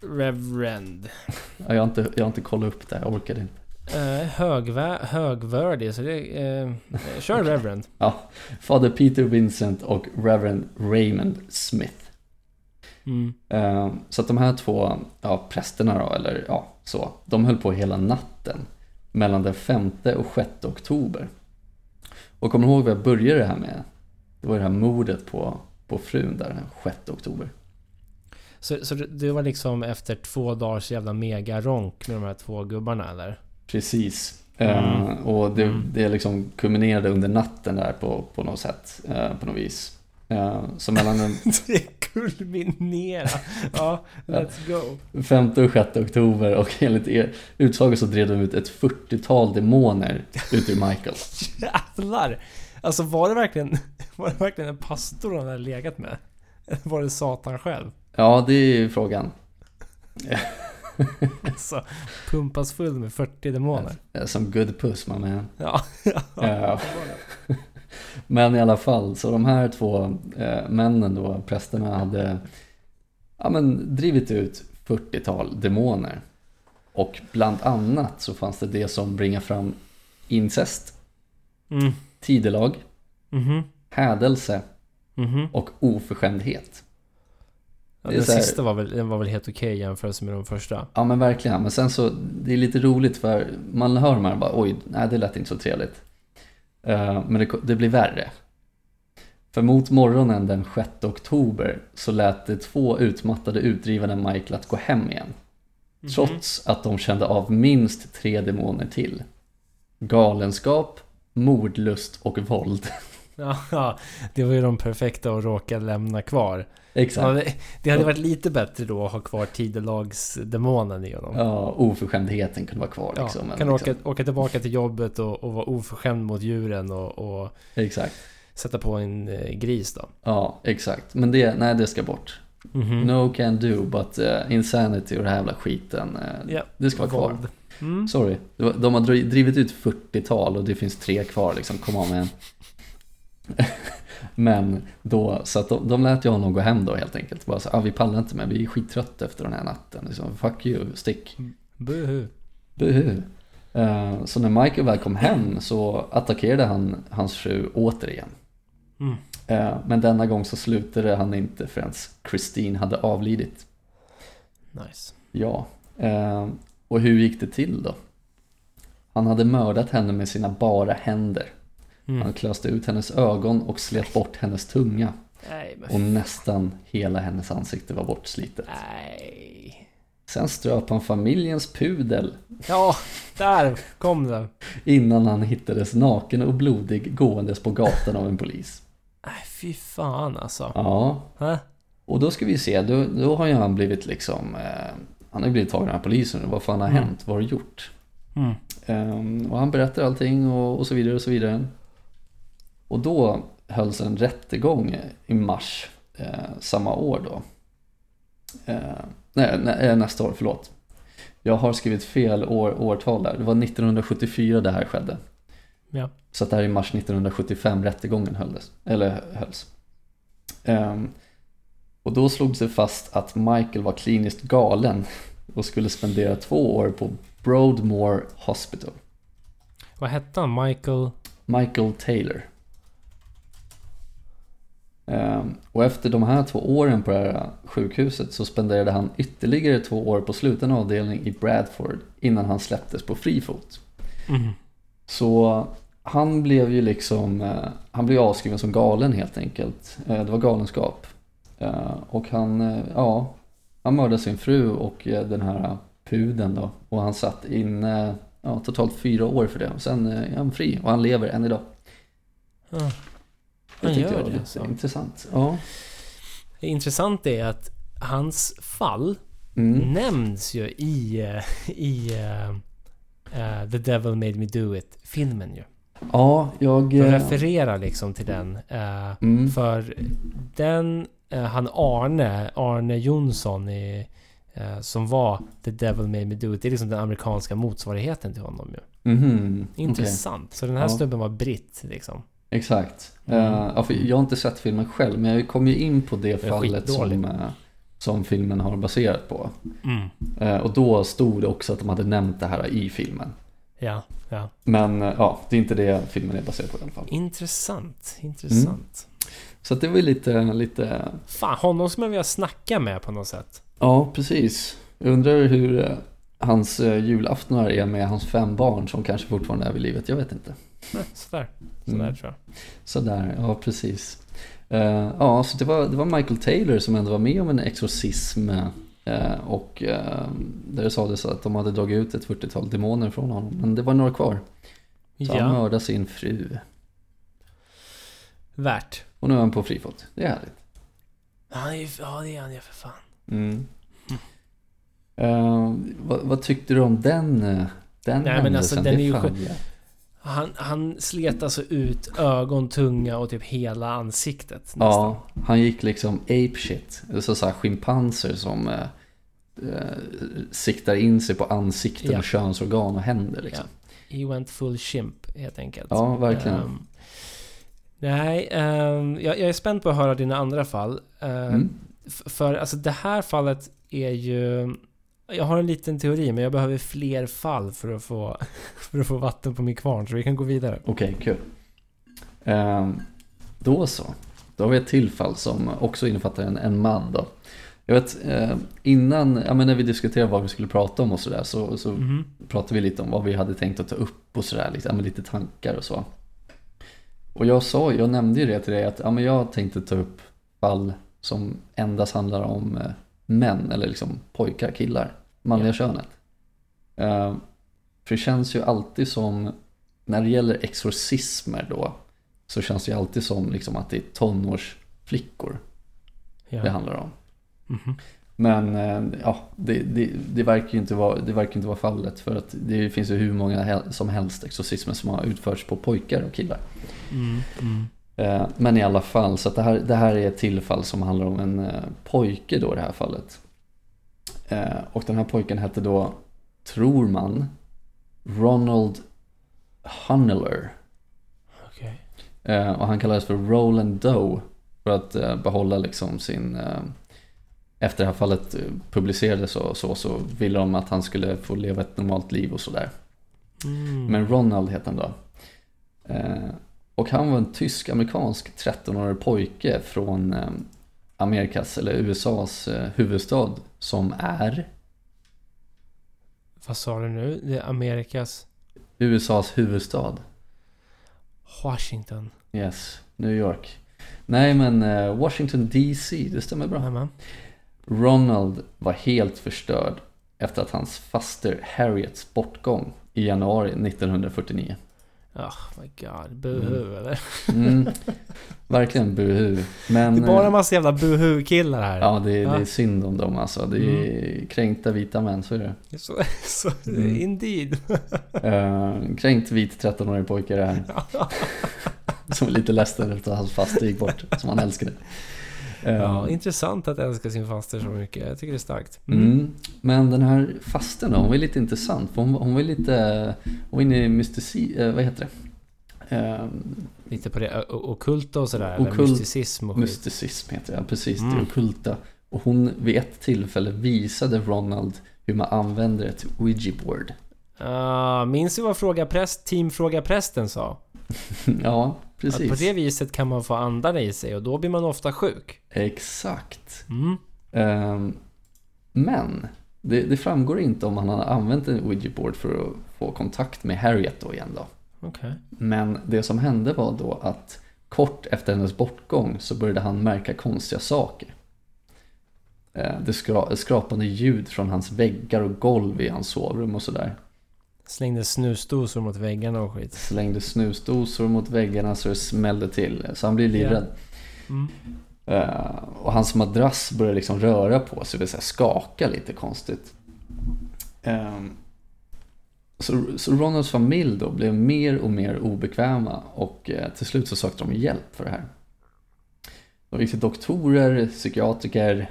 Reverend. Ja, jag, har inte, jag har inte kollat upp det, jag orkade inte. Uh, högvä- högvördig, så det... Uh, kör Reverend. Ja, Fader Peter Vincent och Reverend Raymond Smith. Mm. Eh, Så att de här två ja, prästerna då, eller ja, så, de höll på hela natten mellan den 5 och 6 oktober. Och kommer du ihåg vad jag började det här med? Det var det här mordet på, på frun där den 6 oktober. Så, så det- var liksom efter två dagars jävla mega-ronk med de här två gubbarna eller? Precis. Mm. Eh, och det, Mm. det liksom kulminerade under natten där på, på något sätt. Eh, på något vis. Eh, så mellan den kulminera. Ja, let's go. 5 och 6 oktober och enligt er utsago så drev de ut ett 40-tal demoner ut ur Michael. Jävlar! Alltså var det verkligen, var det verkligen en pastor han hade legat med? Eller var det Satan själv? Ja, det är ju frågan. Alltså, pumpas full med 40 demoner. Som good puss man man. Ja, Eh, Men i alla fall, så de här två eh, männen då, prästerna, hade ja, men, drivit ut 40-tal demoner. Och bland annat så fanns det det som bringar fram incest, Mm. tidelag, Mhm. hädelse Mhm. och oförskämdhet. Ja, den här- sista var väl, den var väl helt okej i jämförelse med de första. Ja men verkligen, men sen så, det är lite roligt för man hör de här och bara oj, nej det lät inte så trevligt. Eh, men det, det blir värre. För mot morgonen den 6 oktober så lät det två utmattade utdrivande Michael att gå hem igen. Mhm. Trots att de kände av minst tre demoner till. Galenskap, mordlust och våld. Ja, ja, det var ju de perfekta att råka lämna kvar. Exakt. Ja, det, hade varit lite bättre då att ha kvar tidelagsdemonen i honom. Ja, oförskämdheten kunde vara kvar Ja, liksom. men kan åka, liksom. åka tillbaka till jobbet och, och vara oförskämd mot djuren och, och Exakt. sätta på en eh, gris då. Ja, exakt. Men det, nej det ska bort. Mhm. No can do, but uh, insanity och den här jävla skiten, uh, Ja, det ska vara kvar. Mm. Sorry, de har dri- drivit ut 40-tal och det finns tre kvar liksom, kom on man. Men då, så att de, de lät ju honom gå hem då helt enkelt. Bara så, ah, vi pallar inte med, vi är skittrötta efter den här natten. Liksom, Fuck you, stick. Buhu. Buhu. Eh, så när Michael väl kom hem så attackerade han hans fru återigen. Mm. Eh, men denna gång så slutade han inte förrän Christine hade avlidit. Nice. Ja, eh, och hur gick det till då? Han hade mördat henne med sina bara händer. Mm. Han klöste ut hennes ögon och slet bort hennes tunga. Nej, Och nästan hela hennes ansikte var bortslitet. Nej. Sen ströp han familjens pudel Ja, där kom den. innan han hittades naken och blodig gåendes på gatan av en polis. Nej, fy fan alltså. Ja, Hä? och då ska vi se, då, då har ju han blivit liksom, eh, han har ju blivit tagen av polisen. Vad fan har Mm. hänt? Vad har du gjort? Mm. Ehm, och han berättar allting och, och så vidare och så vidare. Och då hölls en rättegång i mars eh, samma år då. Eh, nej, nej, eh, nästa år, förlåt. Jag har skrivit fel år, årtal där. Det var 1974 det här skedde. Ja. Så att det här är i mars 1975 rättegången hölls. Eller hölls. Ehm, och då slogs det fast att Michael var kliniskt galen och skulle spendera två år på Broadmoor Hospital. Vad hette han? Michael? Michael Taylor. Ehm, och efter de här två åren på det här sjukhuset så spenderade han ytterligare två år på sluten avdelning i Bradford innan han släpptes på fri fot. Mm. Så han blev ju liksom, eh, han blev avskriven som galen helt enkelt. Eh, det var galenskap. Eh, och han, ja, han mördade sin fru och den här pudeln då. Och han satt inne ja, totalt fyra år för det. Och sen är han fri och han lever än idag. Ja. Han gör jag det. Så. intressant. Ja. Intressanta är att hans fall Mm. nämns ju i, eh, i eh, eh, The Devil Made Me Do It-filmen ju. Ja, jag... De refererar liksom till den. eh, Mm. För den, eh, han Arne, Arne Jonsson i, som var The Devil Made Me Do It. Det är liksom den amerikanska motsvarigheten till honom ju. Mhm, okej. Intressant. Så den här Ja. snubben var britt liksom. Exakt. Mm. För jag har inte sett filmen själv, men jag kom ju in på det är fallet som, eh, som filmen har baserat på. Mm. Eh, och då stod det också att de hade nämnt det här i filmen. Ja, ja. Men eh, ja, det är inte det filmen är baserad på i alla fall. Intressant, intressant. Så att det var lite, lite, Fan, honom skulle man vilja snacka med på något sätt. ja precis. Jag undrar hur, hans julaftnar är med hans fem barn som kanske fortfarande är vid livet, jag vet inte. Nej, Sådär. Sådär Mm. tror jag. Sådär, ja precis. Eh, ja, så det var, det var Michael Taylor som ändå var med om en exorcism. eh, och uh, där det sades att de hade dragit ut ett 40-tal demoner från honom. Men det var några kvar. Så han Ja, mördade sin fru. värt. Och nu är han på fri fot. Det är härligt. Han är ja det är han ju för fan. Mm. Eh, vad, vad tyckte du om den, den Nej, men alltså, den är ju. Han, han slet alltså ut ögon, tunga och typ hela ansiktet nästan. Ja, han gick liksom ape shit. Så, så här schimpanser som eh, eh, siktar in sig på ansikten Ja. och könsorgan och händer liksom. He went full chimp helt enkelt. Ja, verkligen. Ehm, nej, ehm, jag, jag är spänd på att höra dina andra fall. Ehm, Mm. För alltså det här fallet är ju... Jag har en liten teori men jag behöver fler fall för att få, för att få vatten på min kvarn så vi kan gå vidare. Okej, kul. Ehm, då så. Då har vi ett till fall som också innefattar en, en man då. Jag vet, eh, innan, ja men när vi diskuterade vad vi skulle prata om och sådär så, så Mhm. pratade vi lite om vad vi hade tänkt att ta upp och sådär, liksom, ja, lite tankar och så. Och jag sa, jag nämnde ju det till dig att ja, men jag tänkte ta upp fall som endast handlar om eh, män, eller liksom pojkar, killar, manliga Ja. könet. Eh, för det känns ju alltid som, när det gäller exorcismer då, så känns det ju alltid som liksom att det är tonårsflickor Ja. det handlar om. Mhm. Men eh, ja, det, det, det, verkar ju inte vara, det verkar inte vara fallet för att det finns ju hur många hel- som helst exorcismer som har utförts på pojkar och killar. Mm, mm. Eh, Men i alla fall, så det, här, det här är ett tillfall som handlar om en eh, pojke då i det här fallet. Eh, Och den här pojken hette då, tror man, Ronald Hunneler. Okej. Eh, Och han kallades för Roland Doe för att eh, behålla liksom sin... Efter det här fallet publicerades och så, så ville de att han skulle få leva ett normalt liv och sådär. Mm. Men Ronald heter han då. Eh, Och han var en tysk-amerikansk 13-årig pojke från Amerikas, eller USAs eh, huvudstad som är Vad sa du nu? Det är Amerikas USAs huvudstad. Washington. Yes, New York. Nej men eh, Washington DC, det stämmer bra. Jajamän. Ronald var helt förstörd efter att hans faster Harriets bortgång i januari 1949. Oh my god. Buhu eller? Mm, verkligen buhu. Men, Det är bara en eh, massa jävla buhu-killar här. Ja, det är, det är Ja. synd om dem alltså. Det är kränkta vita män, så är det. Så, så, Mm. Indeed. Uh, kränkt vit 13-årig pojke är det här. Som är lite ledsen efter att hans faster gick bort, som han älskade. Eh, Ja, intressant att älska sin faster så mycket. Jag tycker det är starkt. Mm. Mm. Men den här fasten då, hon var lite intressant. För hon, hon var lite, hon var inne i mystici, eh, vad heter det? Eh, Lite på det o- o- ockulta och sådär. Eller Okult- mysticism och mysticism heter det, precis. Mm. Det okulta. Och hon vid ett tillfälle visade Ronald hur man använder ett Ouija board. Ah, minns du vad fråga präst, team Fråga Prästen sa? ja, Att precis. på det viset kan man få andarna i sig och då blir man ofta sjuk. Exakt. Mm. Ehm, men det, det framgår inte om han har använt en Ouija board för att få kontakt med Harriet då igen då. Okej. Men det som hände var då att kort efter hennes bortgång så började han märka konstiga saker. Eh, Det skra- skrapande ljud från hans väggar och golv i hans sovrum och sådär. Slängde snusdosor mot väggarna och skit. Slängde snusdosor mot väggarna så det smällde till. Så han blev livrädd. Mm. Eh, och hans madrass började liksom röra på sig, det vill säga skaka lite konstigt. Ehm, så, så Ronalds familj då blev mer och mer obekväma och eh, till slut så sökte de hjälp för det här. De gick till doktorer, psykiatriker,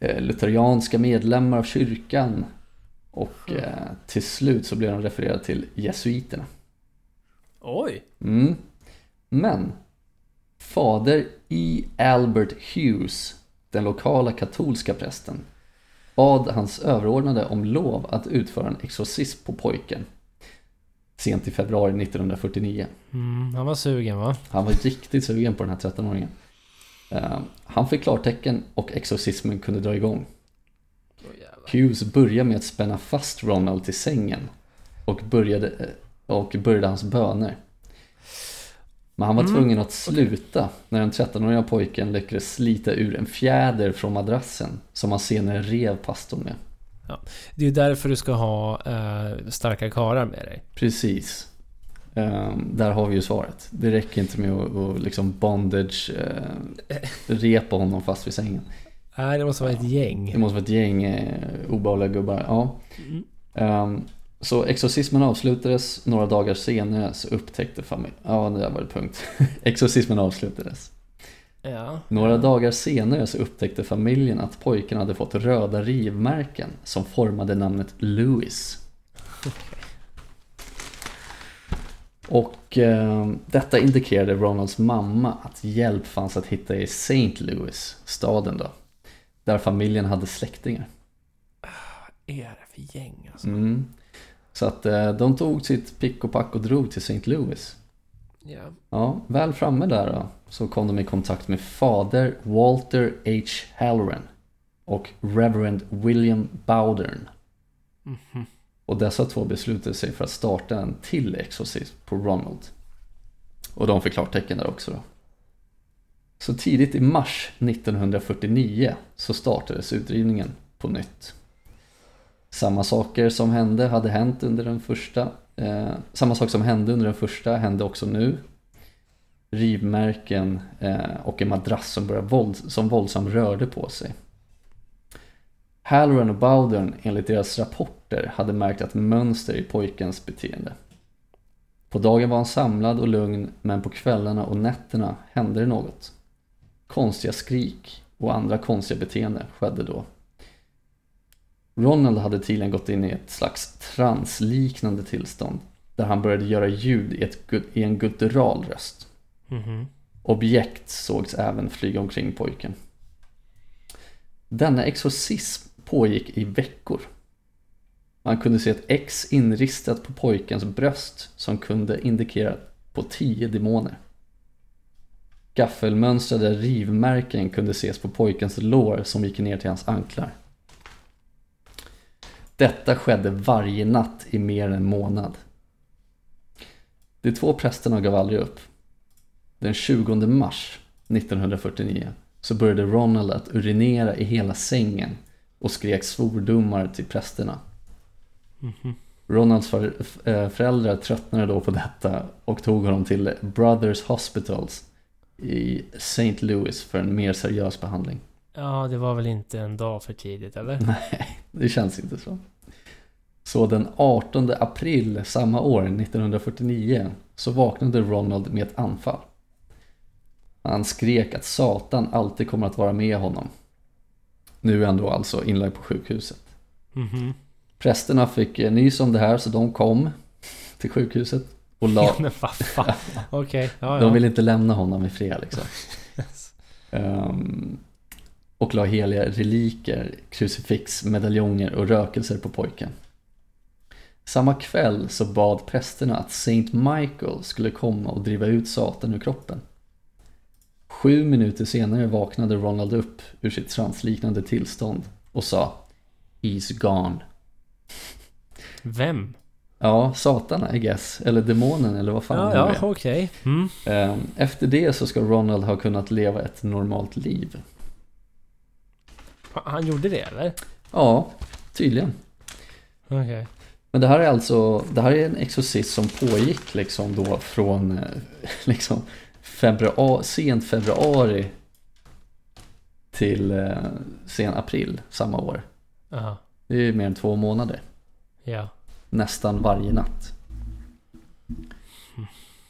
eh, lutherianska medlemmar av kyrkan och eh, till slut så blev de refererade till jesuiterna. Oj! Mm. Men fader E. Albert Hughes, den lokala katolska prästen, bad hans överordnade om lov att utföra en exorcism på pojken. Sent i februari 1949. Mm, han var sugen va? Han var riktigt sugen på den här 13-åringen. Eh, Han fick klartecken och exorcismen kunde dra igång. Hughes började med att spänna fast Ronald till sängen och började, och började hans böner. Men han var Mm, tvungen att sluta när den 13-åriga pojken lyckades slita ur en fjäder från madrassen som han senare rev pastorn med. Det är ju därför du ska ha eh, starka karlar med dig. Precis. Ehm, där har vi ju svaret. Det räcker inte med att, att liksom bondage eh, repa honom fast vid sängen. Nej, det måste vara ett Det gäng. måste vara ett gäng eh, obehagliga gubbar. Ja. Mm. Ehm, så exorcismen avslutades, några dagar senare så upptäckte familjen... Ja, det där var det punkt. exorcismen avslutades. Ja. Några dagar senare så upptäckte familjen att pojken hade fått röda rivmärken som formade namnet Louis. Och eh, detta indikerade Ronalds mamma att hjälp fanns att hitta i St. Louis, staden då. Där familjen hade släktingar. Vad är det för gäng alltså? Mm. Så att eh, de tog sitt pick och pack och drog till St. Louis. Ja. Ja, väl framme där då, så kom de i kontakt med fader Walter H. Halloran och Reverend William Bowdern. Mhm. Och dessa två beslutade sig för att starta en till exorcism på Ronald. Och de fick klartecken där också då. Så tidigt i mars 1949 så startades utrivningen på nytt. Samma saker som hände hade hänt under den första. Eh, samma sak som hände under den första hände också nu. Rivmärken eh, och en madrass som, började våld, som våldsamt rörde på sig. Halloran och Bowdern enligt deras rapporter hade märkt ett mönster i pojkens beteende. På dagen var han samlad och lugn men på kvällarna och nätterna hände det något. Konstiga skrik och andra konstiga beteenden skedde då. Ronald hade tydligen gått in i ett slags transliknande tillstånd där han började göra ljud i, ett, i en guttural röst. Mhm. Objekt sågs även flyga omkring pojken. Denna exorcism pågick i veckor. Man kunde se ett X inristat på pojkens bröst som kunde indikera på tio demoner. Gaffelmönstrade rivmärken kunde ses på pojkens lår som gick ner till hans anklar. Detta skedde varje natt i mer än en månad. De två prästerna gav aldrig upp. Den 20 mars 1949 så började Ronald att urinera i hela sängen och skrek svordomar till prästerna. Mhm. Ronalds eh, föräldrar tröttnade då på detta och tog honom till Brothers Hospitals i St. Louis för en mer seriös behandling. Ja, det var väl inte en dag för tidigt eller? Nej, det känns inte så. Så den 18 april samma år, 1949, så vaknade Ronald med ett anfall. Han skrek att Satan alltid kommer att vara med honom. Nu är han då alltså inlagd på sjukhuset. Mhm. Prästerna fick eh, nys om det här så de kom till sjukhuset och la, men vad fan. Okej, ja, ja. de ville inte lämna honom i fred liksom. Ehm, och la heliga reliker, krucifix, medaljonger och rökelser på pojken. Samma kväll så bad prästerna att Saint Michael skulle komma och driva ut Satan ur kroppen. Sju minuter senare vaknade Ronald upp ur sitt transliknande tillstånd och sa He's gone. Vem? Ja, Satan I guess, eller demonen eller vad fan Ja, det ja, är. okej. Mm. Ehm, Efter det så ska Ronald ha kunnat leva ett normalt liv. Han gjorde det eller? Ja, tydligen. Okej. Men det här är alltså, det här är en exorcism som pågick liksom då från eh, liksom februari, sent februari till eh, sen april samma år. Aha. Det är ju mer än två månader. Ja. Nästan varje natt.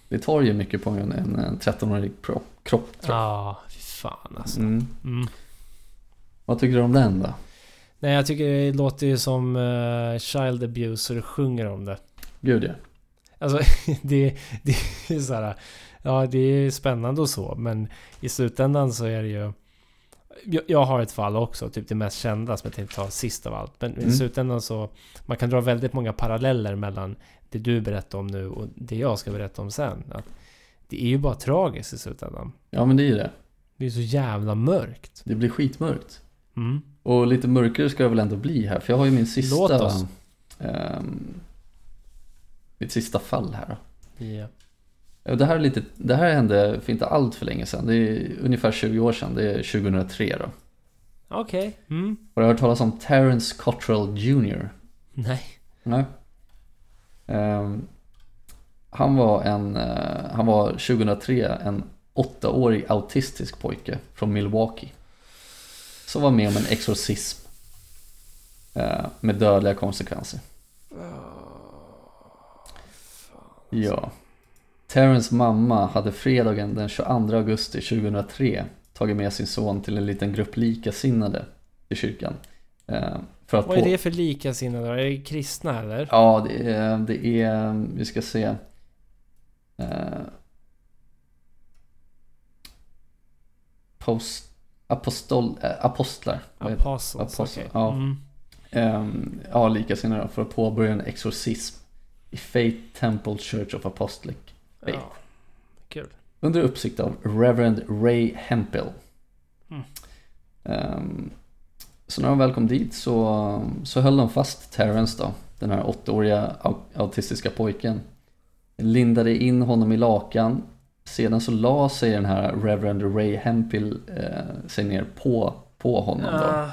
Det tar ju mycket på en, en, en 13-årig pro- kropp. Ja, fy fan alltså. Mm. Mm. Vad tycker du om den då? Nej, jag tycker det låter ju som uh, Child Abuser sjunger om det. Gud ja. Alltså, det, det är så här. Ja, det är spännande och så, men i slutändan så är det ju... Jag, jag har ett fall också, typ det mest kända som jag tänkte ta sist av allt. Men Mm. i slutändan så... Man kan dra väldigt många paralleller mellan det du berättar om nu och det jag ska berätta om sen. Att det är ju bara tragiskt i slutändan. Ja men det är ju det. Det är så jävla mörkt. Det blir skitmörkt. Mm. Och lite mörkare ska det väl ändå bli här, för jag har ju min sista... Låt oss. ehm, mitt sista fall här då. Ja. Det här, är lite, det här hände för inte allt för länge sedan, det är ungefär 20 år sedan, det är 2003 då. Okej. Mm. Har du hört talas om Terence Cottrell Jr? Nej. Nej. Ehm, han var en, eh, han var 2003 en åttaårig autistisk pojke från Milwaukee. Som var med om en exorcism. eh, med dödliga konsekvenser. Ja. Terrence mamma hade fredagen den 22 augusti 2003 tagit med sin son till en liten grupp likasinnade i kyrkan. eh, För att Vad är det för likasinnade? Är det kristna eller? Ja, det är, det är, vi ska se. Eh, post, apostol, eh, apostlar. Apostles, Apostles, okej. ja. Mm. Ehm, ja, likasinnade för att påbörja en exorcism i Faith Temple Church of Apostolic. Faith. Ja. Kul. Under uppsikt av Reverend Ray Hempel. Mm. Ehm, så när de väl kom dit så, så höll de fast Terrence då, den här åttaåriga au- autistiska pojken. Lindade in honom i lakan. Sedan så la sig den här Reverend Ray Hempel eh, sig ner på, på honom då. Ah,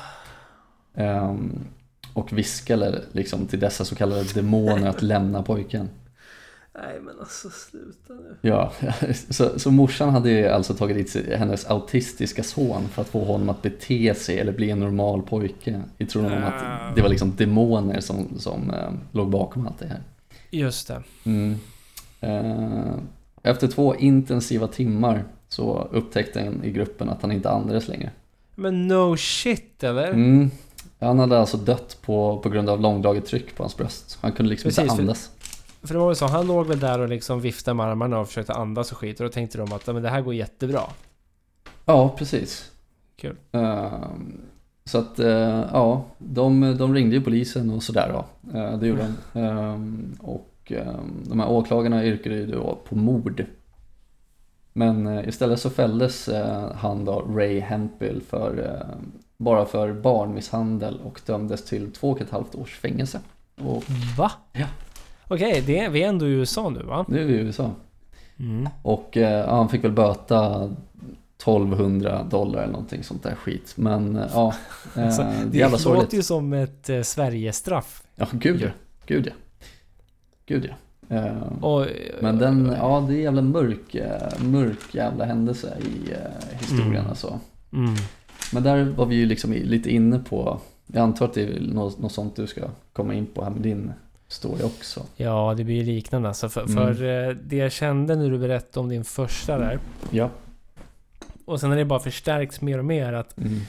Ehm, och viskade liksom till dessa så kallade demoner att lämna pojken. Nej men alltså sluta nu. Ja, så, så morsan hade ju alltså tagit dit hennes autistiska son för att få honom att bete sig eller bli en normal pojke. I tron om att det var liksom demoner som, som eh, låg bakom allt det här. Just det. Mm. Eh, efter två intensiva timmar så upptäckte en i gruppen att han inte andades längre. Men no shit eller? Mm. Han hade alltså dött på, på grund av långdraget tryck på hans bröst. Han kunde liksom Precis, inte för- andas. För det var väl så, han låg väl där och liksom viftade med armarna och försökte andas och skit. Och då tänkte de att "Ja, men det här går jättebra. Ja, precis. Kul. Ehm, så att, eh, ja, de, de ringde ju polisen och sådär då. Eh, det gjorde de. Ehm, och ehm, de här åklagarna yrkade ju då på mord. Men eh, istället så fälldes han då, Ray Hempel, för, bara för barnmisshandel och dömdes till två och ett halvt års fängelse. Och Va? Ja. Okej, det är, vi är ändå i USA nu va? nu är vi i USA. Mm. Och eh, ja, han fick väl böta 1200 dollar eller någonting sånt där skit. Men eh, ja, eh, Alltså, det är Det jävla sorgligt. låter ju som ett eh, Sverigestraff. Ja, gud ja. Gud ja. Gud ja. Eh, Och, men den, ja det är jävla mörk, mörk jävla händelse i eh, historien Mm. alltså. Mm. Men där var vi ju liksom lite inne på, jag antar att det är något, något sånt du ska komma in på här med din story också. Ja, det blir ju liknande alltså. För, Mm. för eh, det jag kände när du berättade om din första där. Ja. Och sen har det bara förstärkts mer och mer att Mm.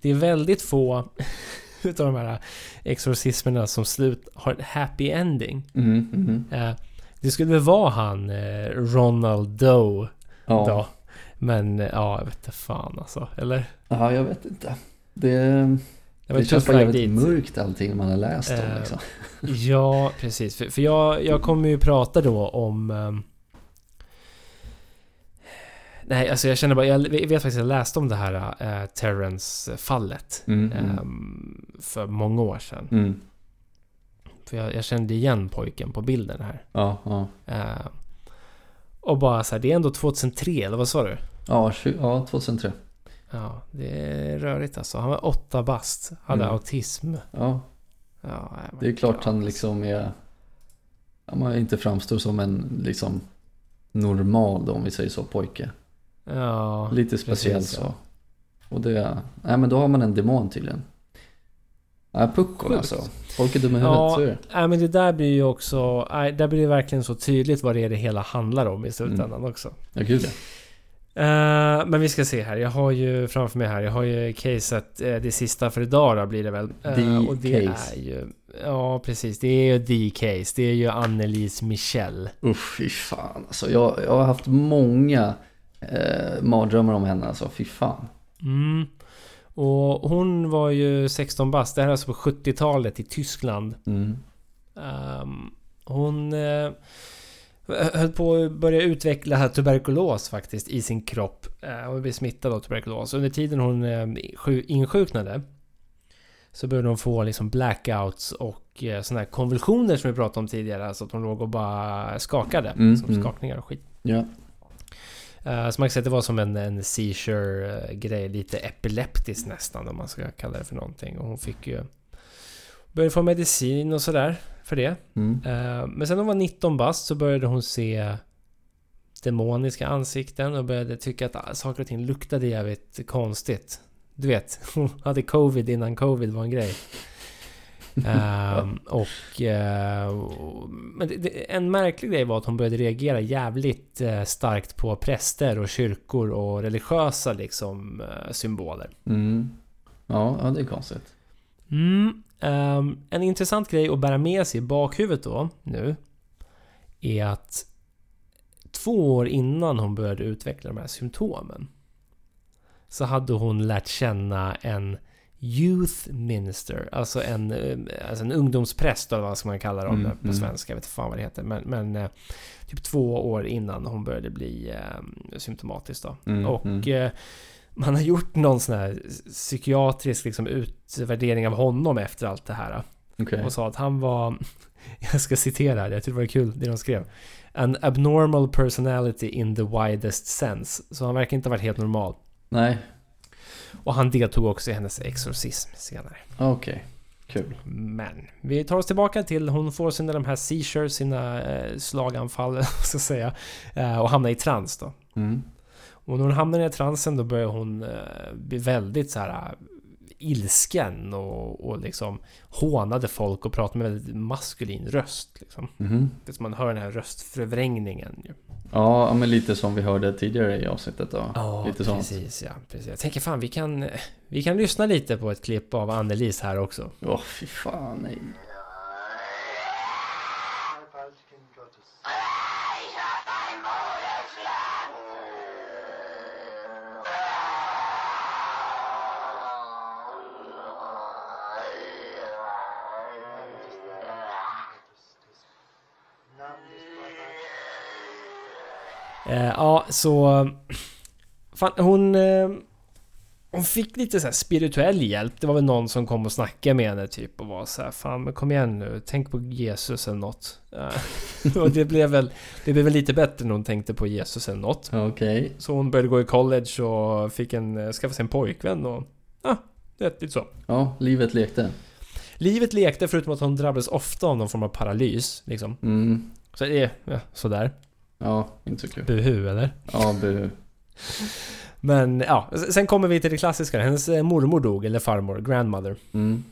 det är väldigt få utav de här exorcismerna som slut har ett happy ending. Mm, mm. Eh, det skulle väl vara han eh, Ronald Doe Ja. då. Men ja, jag vet inte fan alltså. Eller? ja, jag vet inte. Det, Det det, känns bara jävligt mörkt allting man har läst om Eh, liksom. Ja, precis. För, för jag, jag kommer ju prata då om... ehm, nej, alltså jag känner bara... Jag vet faktiskt att jag läste om det här uh, Terrence-fallet. Mm, mm. ehm, för många år sedan. Mm. För jag, jag kände igen pojken på bilden här. Ja, ja. Eh, och bara så här, det är ändå 2003, eller vad sa du? Ja, tju- ja, 2003. Ja, det är rörigt alltså. Han var åtta bast, hade Mm. autism. Ja, Ja, nej, det är klart han liksom är... Man inte framstår som en liksom normal då, om vi säger så, pojke. Ja, Lite speciell precis, så. ja. Och det... Nej men då har man en demon tydligen. Ja, puckon Sjukt. alltså. Folk är dumma i huvudet, Ja. så är det. Nej men det där blir ju också... Nej, där blir det verkligen så tydligt vad det är det hela handlar om i slutändan Mm. också. Ja, gud ja. Eh, men vi ska se här. Jag har ju framför mig här. Jag har ju caset uh, det sista för idag då blir det väl. The och det case. är ju... Ja precis. Det är ju the case. Det är ju Annelise Michel. Usch, fy fan. Alltså, jag, jag har haft många eh, mardrömmar om henne, alltså. Fy fan. Mm. Och hon var ju 16 bast. Det här är alltså på 70-talet i Tyskland. Mm. Ehm, hon uh, höll på att börja utveckla tuberkulos faktiskt i sin kropp. Uh, hon blev smittad av tuberkulos. Under tiden hon uh, insjuknade Så började hon få liksom blackouts och eh, såna här konvulsioner som vi pratade om tidigare. Alltså att hon låg och bara skakade. Mm, som mm. skakningar och skit. Ja. Uh, så man kan säga att det var som en, en seizure-grej. Lite epileptiskt nästan om man ska kalla det för någonting. Och hon fick ju... Började få medicin och sådär för det. Mm. Eh, men sen när hon var 19 bast så började hon se demoniska ansikten och började tycka att saker och ting luktade jävligt konstigt. Du vet, hon hade covid innan covid var en grej. Ehm, och... och- men det, det, en märklig grej var att hon började reagera jävligt eh, starkt på präster och kyrkor och religiösa liksom eh, symboler. Mm. Ja, ja, det är konstigt. Mm, ehm, en intressant grej att bära med sig i bakhuvudet då, nu, är att två år innan hon började utveckla de här symptomen så hade hon lärt känna en Youth Minister, alltså en, eh, alltså en ungdomspräst eller vad ska man kalla dem Mm, på mm. svenska, jag vet inte fan vad det heter. Men, men eh, typ två år innan hon började bli eh, symptomatisk då. Mm, och mm. eh, man har gjort någon sån här psykiatrisk liksom, utvärdering av honom efter allt det här. Okej. Och sa att han var, jag ska citera, jag tyckte det var kul det de skrev. An abnormal personality in the widest sense. Så han verkar inte ha varit helt normal. Nej, Och han deltog också i hennes exorcism senare. okej. Kul. Men vi tar oss tillbaka till hon får sina de här seizures, sina eh, slaganfall, så att säga. Eh, och hamnar i trans då. Mm. Och när hon hamnar i den här transen då börjar hon eh, bli väldigt så här ilsken och, och liksom hånade folk och pratade med väldigt maskulin röst. Liksom. Är som man hör den här röstförvrängningen. Ju. Ja, ja, men lite som vi hörde tidigare i avsnittet då. lite sånt. precis, ja, precis. Jag tänker fan vi kan, vi kan lyssna lite på ett klipp av Annelies här också. Åh, fy fan nej. Ja, så... Fan, hon... Eh, hon fick lite så spirituell hjälp. Det var väl någon som kom och snackade med henne typ och var så här, Fan men kom igen nu, tänk på Jesus eller något. Eh, och det blev väl... Det blev väl lite bättre när hon tänkte på Jesus eller något. Okej. Så hon började gå i college och fick en... eh, Skaffa sig en pojkvän och... Ja, det lite så. Ja, livet lekte. Livet lekte förutom att hon drabbades ofta av någon form av paralys. Liksom. Mm. Så det är ja, sådär. Ja, inte så kul. Buhu eller? Ja, bu. Men ja, sen kommer vi till det klassiska. Hennes eh, mormor dog, eller farmor, grandmother. Mm.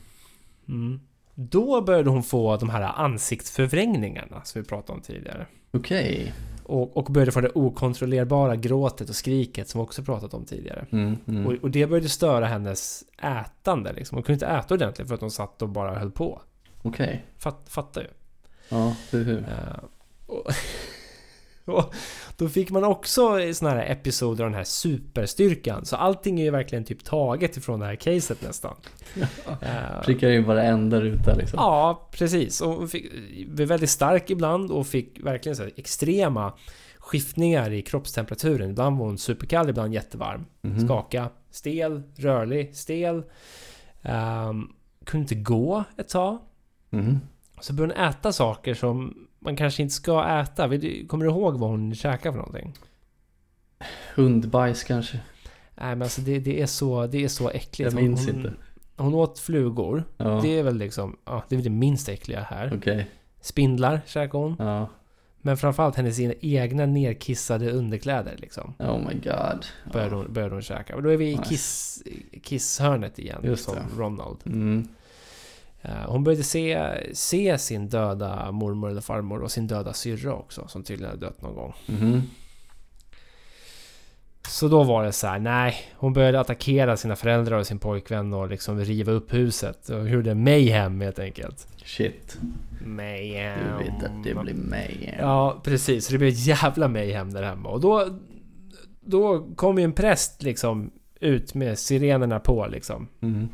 Mm. Då började hon få de här ansiktsförvrängningarna som vi pratade om tidigare. Okej. Och, och började få det okontrollerbara gråtet och skriket som vi också pratat om tidigare. Mm. Mm. Och, och det började störa hennes ätande liksom. Hon kunde inte äta ordentligt för att hon satt och bara höll på. Okej. Fatt, fattar ju. Ja, buhu. Eh, och, och då fick man också såna här episoder av den här superstyrkan. Så allting är ju verkligen typ taget ifrån det här caset nästan. Eh, Prickar in varenda ruta liksom. Ja, precis. Och fick, blev väldigt stark ibland och fick verkligen så här extrema skiftningar i kroppstemperaturen. Ibland var hon superkall, ibland jättevarm. Mhm. Skaka. Stel, rörlig, stel. Ehm, kunde inte gå ett tag. Mhm. Så började hon äta saker som man kanske inte ska äta. Kommer du ihåg vad hon käkade för någonting? Hundbajs kanske? Nej men alltså det, det, är, så, det är så äckligt. Jag minns hon, inte. Hon åt flugor. Ja, Det är väl liksom, ja, det är det minst äckliga här. okej. Spindlar käkade hon. Ja. Men framförallt hennes egna nerkissade underkläder liksom. Oh my god. Började hon, började hon käka. Och då är vi i kiss, kisshörnet igen. Just som det. Ronald. Mm. Eh, hon började se, se sin döda mormor eller farmor och sin döda syrra också. Som tydligen hade dött någon gång. Mhm. Så då var det så här, nej. Hon började attackera sina föräldrar och sin pojkvän och liksom riva upp huset. Och gjorde mayhem helt enkelt. Shit. Mayhem. Du vet att det blir mig. Ja, precis. Så det blev jävla mayhem där hemma. Och då... Då kom ju en präst liksom ut med sirenerna på liksom. Mm.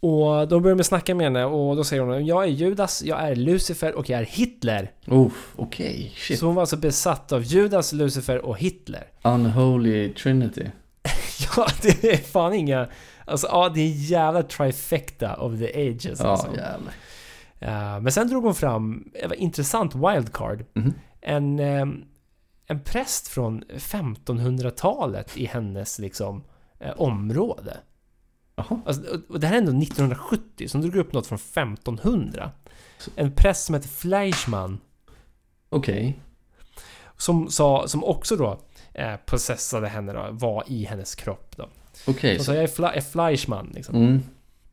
Och då börjar de snacka med henne och då säger hon Jag är Judas, jag är Lucifer och jag är Hitler. Oh, okej. Shit. Så hon var alltså besatt av Judas, Lucifer och Hitler. Unholy Trinity. Ja, det är fan inga... Alltså ja, det är en jävla trifecta of the ages Ja, alltså. jävlar. Eh, men sen drog hon fram, ett intressant wildcard. Mhm. En, eh, en präst från 1500-talet i hennes liksom eh, område. Jaha. Alltså, och- det här är ändå 1970, så hon drog upp något från 1500. En präst som heter Fleischmann. Okej. Som, sa, som också då eh, processade henne då, var i hennes kropp då. Okej. Hon så- sa jag är, Fle- är Fleischmann liksom. Mm.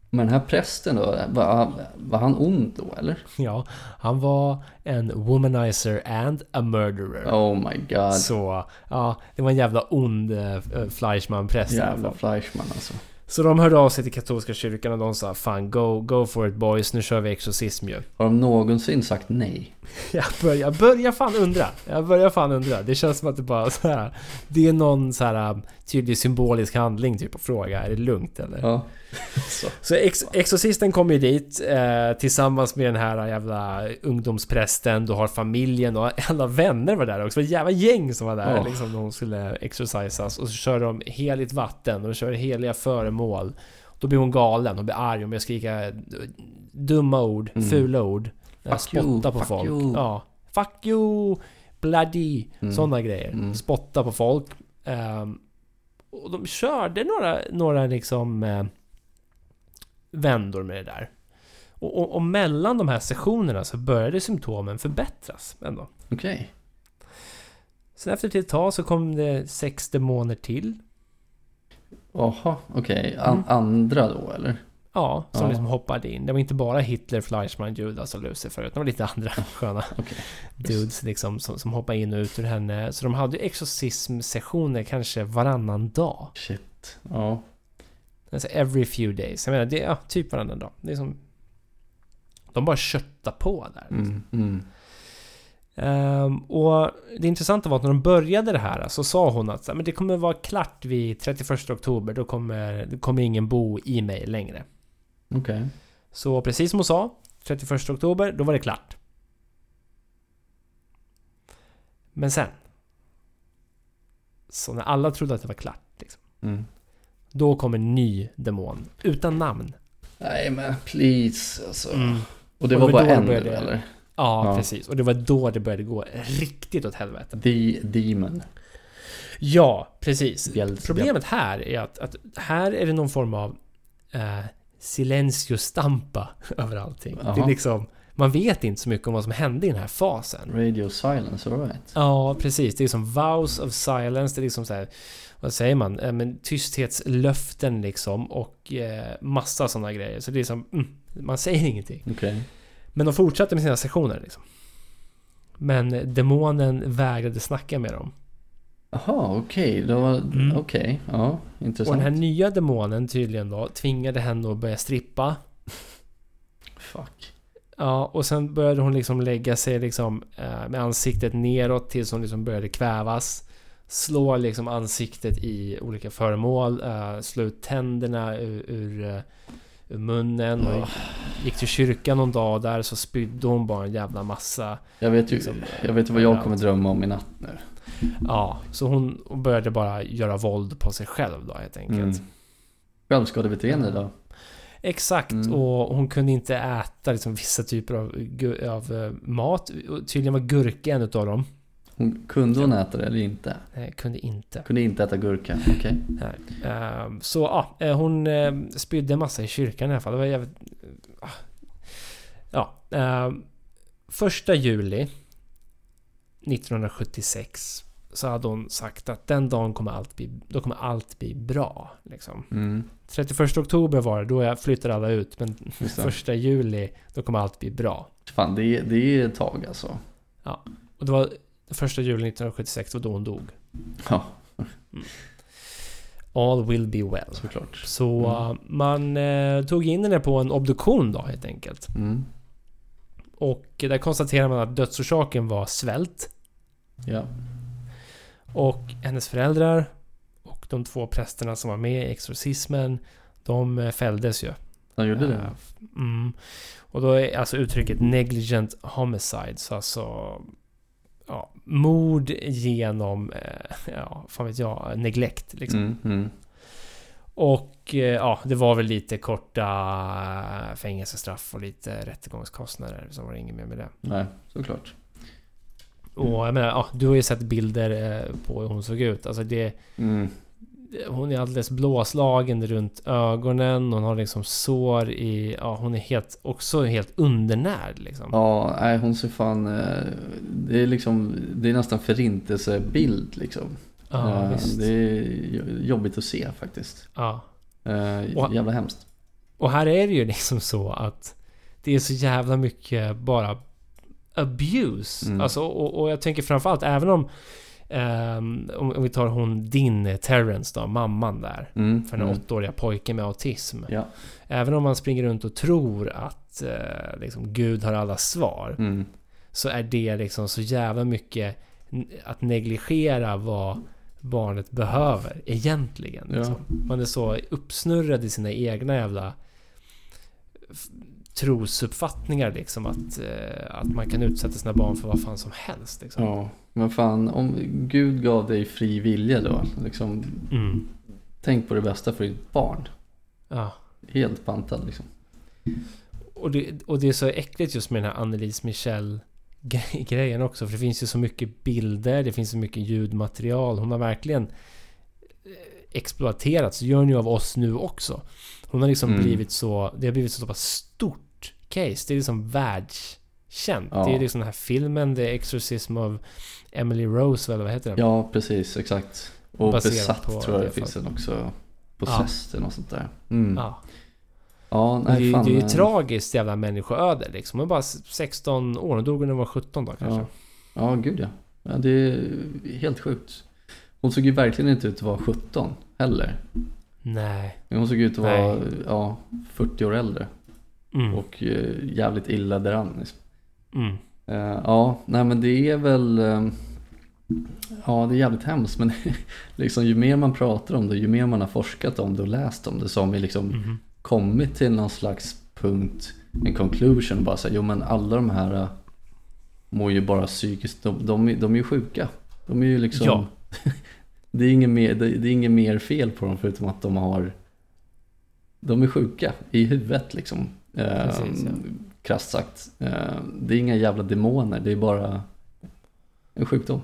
Men den här prästen då, var, var han ond då eller? Ja, han var en womanizer and a murderer. Oh my god. Så, ja, det var en jävla ond eh, Fleischmann-präst Jävla. Fleischmann alltså. Så de hörde av sig till katolska kyrkan och de sa Fan, go, go for it boys, nu kör vi exorcism ju. Har de någonsin sagt nej? Jag börjar, jag börjar fan undra. Jag börjar fan undra. Det känns som att det bara så här. Det är någon så här tydlig symbolisk handling typ att fråga, är det lugnt eller? Ja. Så. Så ex Exorcisten kommer ju dit eh, tillsammans med den här jävla ungdomsprästen. Du har familjen och alla vänner var där också. Det var ett jävla gäng som var där Ja. liksom när hon skulle exorcisas. Och så kör de heligt vatten och de kör heliga föremål. Då blir hon galen, hon blir arg och börjar skrika dumma ord, Mm. fula ord. Eh, Fuck you, spotta på fuck folk. you. Ja. Fuck you! Bloody! Mm. Sådana grejer. Mm. Spotta på folk. Ehm, och de körde några, några liksom eh, vändor med det där. Och, och, och mellan de här sessionerna så började symptomen förbättras ändå. Okej. Sen efter ett tag så kom det sex demoner till. Jaha, okej. An- Mm. Andra då eller? Ja, som Ja. liksom hoppade in. Det var inte bara Hitler, Fleischmann, Judas och Lucifer. Utan det var lite andra sköna Okej. dudes liksom som, som hoppade in och ut ur henne. Så de hade ju exorcism-sessioner kanske varannan dag. Shit. Ja. Alltså every few days. Jag menar, det är ja, typ varannan dag. Det är som... De bara köttar på där. Mm. Mm. Ehm, och det intressanta var att när de började det här så sa hon att men det kommer vara klart vid 31 oktober. Då kommer, kommer ingen bo i mig längre. Okej. Så precis som hon sa, 31 oktober, då var det klart. Men sen. Så när alla trodde att det var klart. Liksom, Mm. då kommer en ny demon. Utan namn. Nej men please alltså. Mm. Och det Och var bara en då, eller? Ja, Ja. precis. Och det var då det började gå riktigt åt helvete. The Demon. Ja, precis. Problemet här är att, att här är det någon form av eh, silencio stampa över allting. Det är liksom, man vet inte så mycket om vad som hände i den här fasen. Radio Silence, alright. Ja, precis. Det är som vows of silence. Det är liksom så här, vad säger man? Eh, men tysthetslöften liksom och eh, massa sådana grejer. Så det är som, mm, man säger ingenting. Okej. Men de fortsatte med sina sessioner liksom. Men demonen vägrade snacka med dem. Jaha, okej. Var... Mm. Okej. Ja, Och intressant. den här nya demonen tydligen då tvingade henne att börja strippa. Fuck. Ja, och sen började hon liksom lägga sig liksom eh, med ansiktet neråt tills hon liksom började kvävas. Slå liksom ansiktet i olika föremål, eh, slå ut tänderna ur, ur, eh, ur munnen. Och gick till kyrkan någon dag där så spydde hon bara en jävla massa. Jag vet ju, Liksom, jag vet vad jag kommer drömma om i natt nu. Ja, så hon började bara göra våld på sig själv då helt enkelt. Mm. Självskadebeteende då? Exakt, Mm. och hon kunde inte äta liksom vissa typer av, av eh, mat. Och Tydligen var gurka en utav dem. Hon, kunde hon äta det eller inte? Eh, kunde inte. Kunde inte äta gurka, okej. Nej. Ehm, så ja, eh, hon eh, spydde en massa i kyrkan i alla fall. Det var jävligt... ah. Ja. ehm, första juli 1976 så hade hon sagt att den dagen kommer allt bli, då kommer allt bli bra. Liksom. Mm. 31 oktober var det, då jag flyttade alla ut. Men Just det. första juli, då kommer allt bli bra. Fan, det, är- det är ett tag alltså. Och det var första juli 1976, och då hon dog. Ja, All will be well. såklart. Så Mm. uh, man eh, tog in henne på en obduktion då helt enkelt. Mm. Och där konstaterar man att dödsorsaken var svält. Ja. Och hennes föräldrar och de två prästerna som var med i exorcismen, de eh, fälldes ju. Han gjorde det? Eh, Mm. Och då är alltså uttrycket negligent homicide, så alltså... Ja, mord genom, eh, ja, fan vet jag, neglect liksom. Mm. Mm. Och eh, ja, det var väl lite korta eh, fängelsestraff och lite rättegångskostnader. Så var det inget mer med det. Nej, såklart. Och jag menar, ja, du har ju sett bilder på hur hon såg ut. Alltså det... Mm. Hon är alldeles blåslagen runt ögonen. Hon har liksom sår i... Ja, hon är helt, också helt undernärd liksom. Ja, nej hon ser fan... eh, Det är liksom, det är nästan förintelsebild liksom. Ja, Eh, visst. Det är jobbigt att se faktiskt. Ja. Eh, Och- Jävla hemskt. Och här är det ju liksom så att det är så jävla mycket bara abuse. Mm. Alltså, och, och jag tänker framförallt även om... ehm, om, vi tar hon din eh, Terrence då, mamman där. Mm, För den mm. åttaåriga pojken med autism. Ja. Även om man springer runt och tror att eh, liksom, Gud har alla svar. Mm. Så är det liksom så jävla mycket att negligera vad barnet behöver egentligen. Ja. Liksom. Man är så uppsnurrad i sina egna jävla trosuppfattningar liksom att, eh, att man kan utsätta sina barn för vad fan som helst. Liksom. Ja, men fan om Gud gav dig fri vilja då, liksom, Mm. tänk på det bästa för ditt barn. Ja. Helt pantad liksom. Och det, och det är så äckligt just med den här Annelise Michel gre- grejen också. För det finns ju så mycket bilder, det finns så mycket ljudmaterial. Hon har verkligen eh, exploaterats. Det gör hon ju av oss nu också. Hon har liksom Mm. blivit så... Det har blivit så pass stort case. Det är liksom världskänt. Ja. Det är liksom den här filmen The Exorcism of Emily Rose, eller vad heter den? Ja, precis, exakt. Och Baserat besatt på tror jag det finns fallet. en också. Possessed eller något sånt där. Mm. Ja, Ja. Nej det, är- fan. det är ju eh, tragiskt jävla människoöde liksom. Hon var bara 16 år. Hon dog när hon var 17 då kanske. Ja. ja, gud ja. ja. Det är helt sjukt. Hon såg ju verkligen inte ut att vara 17 heller. Nej. Men Hon såg ut att vara ja, 40 år äldre. Mm. Och eh, jävligt illa däran. Liksom. Mm. Eh, ja, nej men det är väl... eh, ja, det är jävligt hemskt men liksom ju mer man pratar om det, ju mer man har forskat om det och läst om det så har vi liksom Mhm. kommit till någon slags punkt, en conclusion och bara säga jo men alla de här eh, mår ju bara psykiskt, de, de, är- de är ju sjuka. De är ju liksom... Ja. det, är inget mer, det, det är inget mer fel på dem förutom att de har... De är sjuka i huvudet liksom. Eh, Precis, ja. Krasst sagt. Eh, det är inga jävla demoner, det är bara en sjukdom.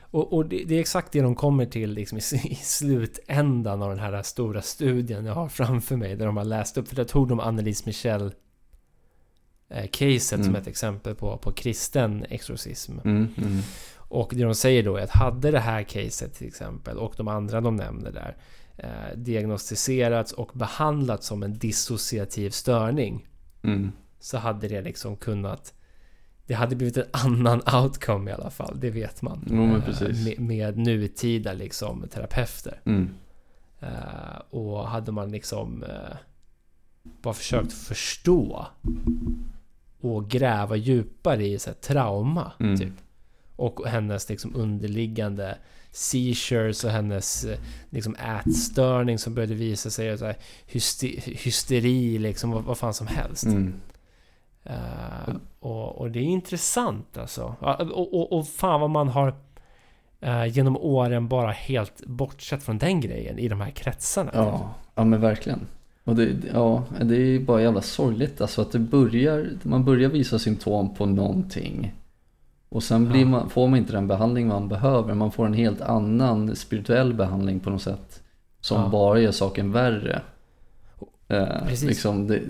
Och, och det, det är exakt det de kommer till liksom i, i slutändan av den här stora studien jag har framför mig. Där de har läst upp, för där tog de Annelise Michel eh, caset som Mm. ett exempel på, på kristen exorcism. Mm, mm, Och det de säger då är att hade det här caset till exempel och de andra de nämner där eh, diagnostiserats och behandlats som en dissociativ störning mm. Så hade det liksom kunnat det hade blivit en annan outcome i alla fall, det vet man. Jo, Eh. Med, med nutida liksom terapeuter. Mm. Eh, och hade man liksom eh, bara försökt förstå och gräva djupare i så här, trauma, Mm. typ. Och hennes liksom underliggande seizures och hennes liksom ätstörning som började visa sig och så här, hyste, hysteri liksom, vad, vad fan som helst. Mm. Eh, och, och det är intressant alltså. Och, och, och fan vad man har eh, genom åren bara helt bortsett från den grejen i de här kretsarna. Ja, ja men verkligen. Och det, ja, det är bara jävla sorgligt alltså att det börjar, man börjar visa symptom på någonting. Och sen blir man, får man inte den behandling man behöver, man får en helt annan spirituell behandling på något sätt. Som Ja. bara gör saken värre. Eh, Precis. liksom det,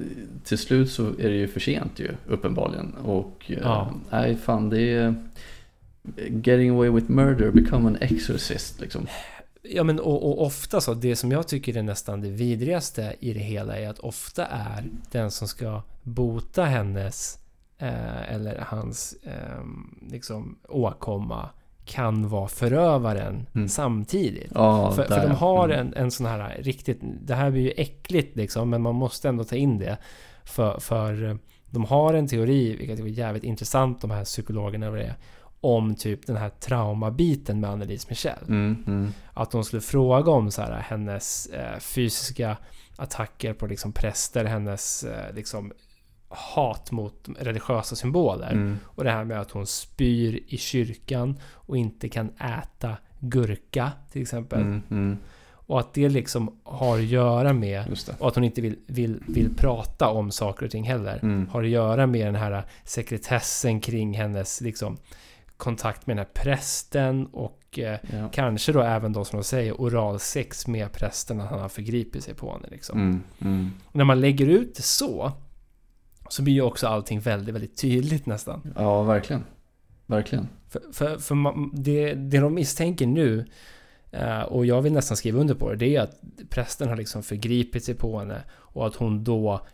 till slut så är det ju för sent ju, uppenbarligen. Och eh, Ja. nej fan det är... Getting away with murder, become an exorcist liksom. Ja men och, och ofta så, det som jag tycker är nästan det vidrigaste i det hela är att ofta är den som ska bota hennes eh, eller hans eh, liksom åkomma kan vara förövaren Mm. samtidigt. Ja, för, där, för de har Mm. en, en sån här riktigt... Det här blir ju äckligt liksom, men man måste ändå ta in det. För, för eh, de har en teori, vilket är jävligt intressant, de här psykologerna och det, om typ den här traumabiten med Annelise Michel. Mm, mm. Att de skulle fråga om så här, hennes eh, fysiska attacker på liksom präster, hennes eh, liksom hat mot religiösa symboler. Mm. Och det här med att hon spyr i kyrkan och inte kan äta gurka till exempel. Mm, mm. Och att det liksom har att göra med... Och att hon inte vill, vill, vill prata om saker och ting heller. Mm. Har att göra med den här sekretessen kring hennes liksom, kontakt med den här prästen och eh, Ja. kanske då även då som de säger oralsex med prästen att han har förgripit sig på henne. Liksom. Mm. Mm. När man lägger ut det så så blir ju också allting väldigt, väldigt tydligt nästan. Ja, verkligen. Verkligen. För, för, för man, det, det de misstänker nu eh, och jag vill nästan skriva under på det, det är att prästen har liksom förgripit sig på henne och att hon då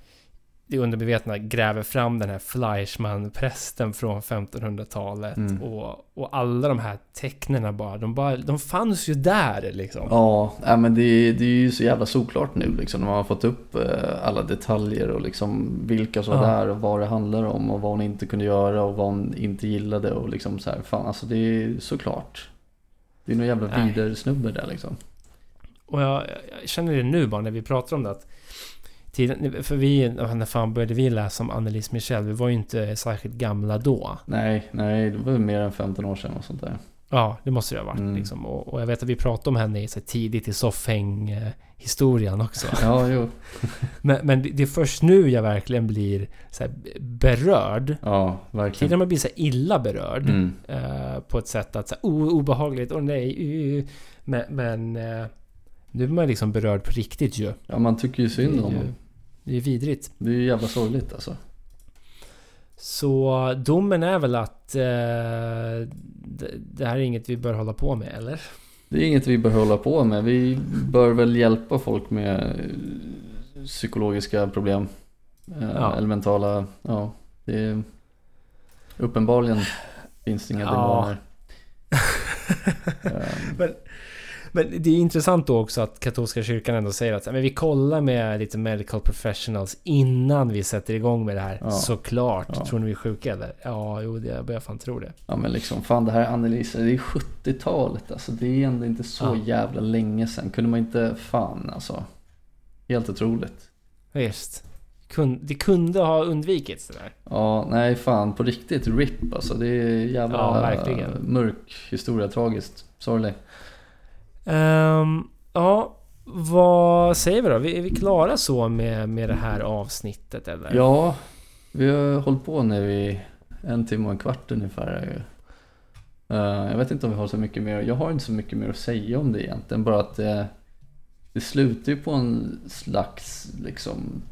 det undermedvetna gräver fram den här Fleischmann-prästen från 1500-talet Mm. och, och alla de här tecknena bara, de bara, de fanns ju där liksom. Ja, nej, men det, det är ju så jävla såklart nu liksom. När man har fått upp eh, alla detaljer och liksom vilka som var Ja. där och vad det handlar om och vad hon inte kunde göra och vad hon inte gillade och liksom så här. Fan alltså det är såklart. Det är någon jävla Nej. vidarsnubbe där liksom. Och jag, jag känner det nu bara när vi pratar om det att tiden, För vi, när fan började vi läsa om Annelise Michel? Vi var ju inte särskilt gamla då. Nej, nej, det var mer än 15 år sedan och sånt där. Ja, det måste det ha varit. Mm. Liksom. Och, och jag vet att vi pratade om henne i, så tidigt i soffhäng-historien också. Ja, jo. men, men det är först nu jag verkligen blir så berörd. Ja, Tidigare verkligen. man blir så här illa berörd. Mm. eh, på ett sätt att så här, oh, obehagligt, åh nej. Uh, men men eh, nu är man liksom berörd på riktigt ju. Ja, man tycker ju synd om honom. Det är vidrigt. Det är ju jävla sorgligt alltså. Så domen är väl att eh, det, här är inget vi bör hålla på med, eller? Det är inget vi bör hålla på med. Vi bör väl hjälpa folk med eh, psykologiska problem. Eh, Ja. Eller mentala, ja. Det är, uppenbarligen finns det inga Ja. demoner. Ehm, Men, men det är intressant då också att katolska kyrkan ändå säger att men vi kollar med lite medical professionals innan vi sätter igång med det här. Ja. Såklart. Ja. Tror ni vi är sjuka eller? Ja, jo, det, jag börjar fan tro det. ja men liksom, fan det här Annelisa, det är 70-talet alltså. Det är ändå inte så Ja. jävla länge sedan. Kunde man inte, fan alltså. Helt otroligt. Visst. Det kunde ha undvikits det där. Ja, nej fan på riktigt RIP alltså. Det är jävla Ja, mörk historia, tragiskt. Sorglig. Ehm, ja, vad säger vi då? Är vi klara så med, med det här avsnittet eller? Ja, vi har hållit på nu i en timme och en kvart ungefär. Eh, jag vet inte om vi har så mycket mer, jag har inte så mycket mer att säga om det egentligen. Bara att det, det slutar ju på en slags liksom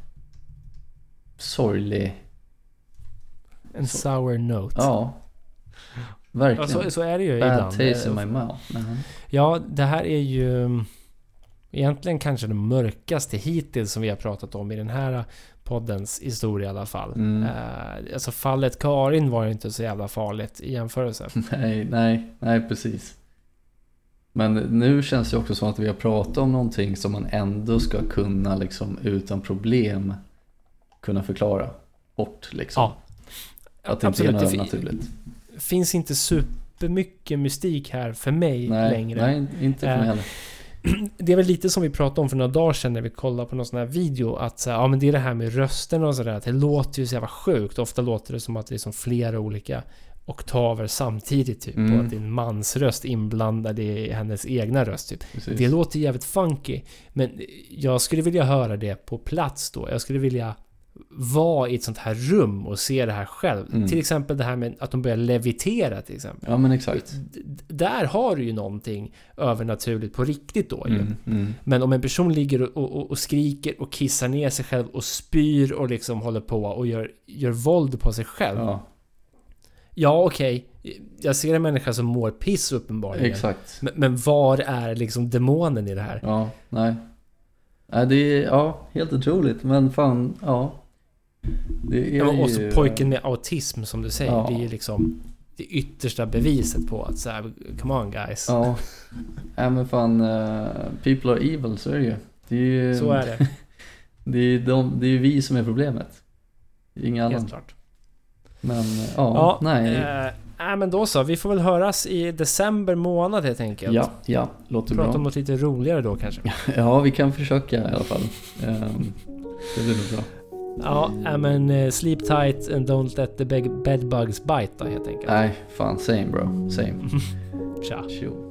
sorglig, En sour note. ja. Ja, Verkligen. så, så är det ju Bad ibland. taste in Eh, my mouth. Mhm. Ja, det här är ju egentligen kanske det mörkaste hittills som vi har pratat om i den här poddens historia i alla fall. Mm. Eh, alltså fallet Karin var ju inte så jävla farligt i jämförelse. Nej, nej, nej precis. Men nu känns det också som att vi har pratat om någonting som man ändå ska kunna liksom utan problem kunna förklara bort liksom. Ja. Att det inte är Absolut. fi- naturligt. Finns inte supermycket mystik här för mig Nej, längre. nej, inte för mig Eh, heller. Det är väl lite som vi pratade om för några dagar sedan när vi kollade på någon sån här video. Att så här, ja men det är det här med rösten och sådär. att Det låter ju så jävla sjukt. Ofta låter det som att det är som flera olika oktaver samtidigt typ. Mm. Och att det är en mansröst inblandad i hennes egna röst typ. Precis. Det låter jävligt funky. Men jag skulle vilja höra det på plats då. Jag skulle vilja vara i ett sånt här rum och se det här själv. Mm. Till exempel det här med att de börjar levitera till exempel. Ja men exakt. D- Där har du ju någonting övernaturligt på riktigt då ju. Mm, mm. Men om en person ligger och, och, och skriker och kissar ner sig själv och spyr och liksom håller på och gör, gör våld på sig själv. Ja, Ja, okej. Jag ser en människa som mår piss uppenbarligen. exakt. Men, men var är liksom demonen i det här? Ja, nej. Nej det är, ja, helt otroligt. Men fan, ja. Det är Ja, och så ju... pojken med autism som du säger. Ja. Det är ju liksom det yttersta beviset på att så här, come on guys. Ja. Nej men fan, eh, people are evil, så är det ju. Det är ju, Så är det. det är, de, det är vi som är problemet. Inga Helt annan. klart. Men eh, ja, Ja, nej. Eh, nej men då så. Vi får väl höras i december månad helt enkelt. ja, ja, låter Prata bra. om något lite roligare då kanske. Ja, vi kan försöka i alla fall. Ehm, det blir nog bra. Ja, men eh, sleep tight and don't let the beg- bedbugs bite då helt enkelt. Nej, fan same bro. Same. Tja. Tjo.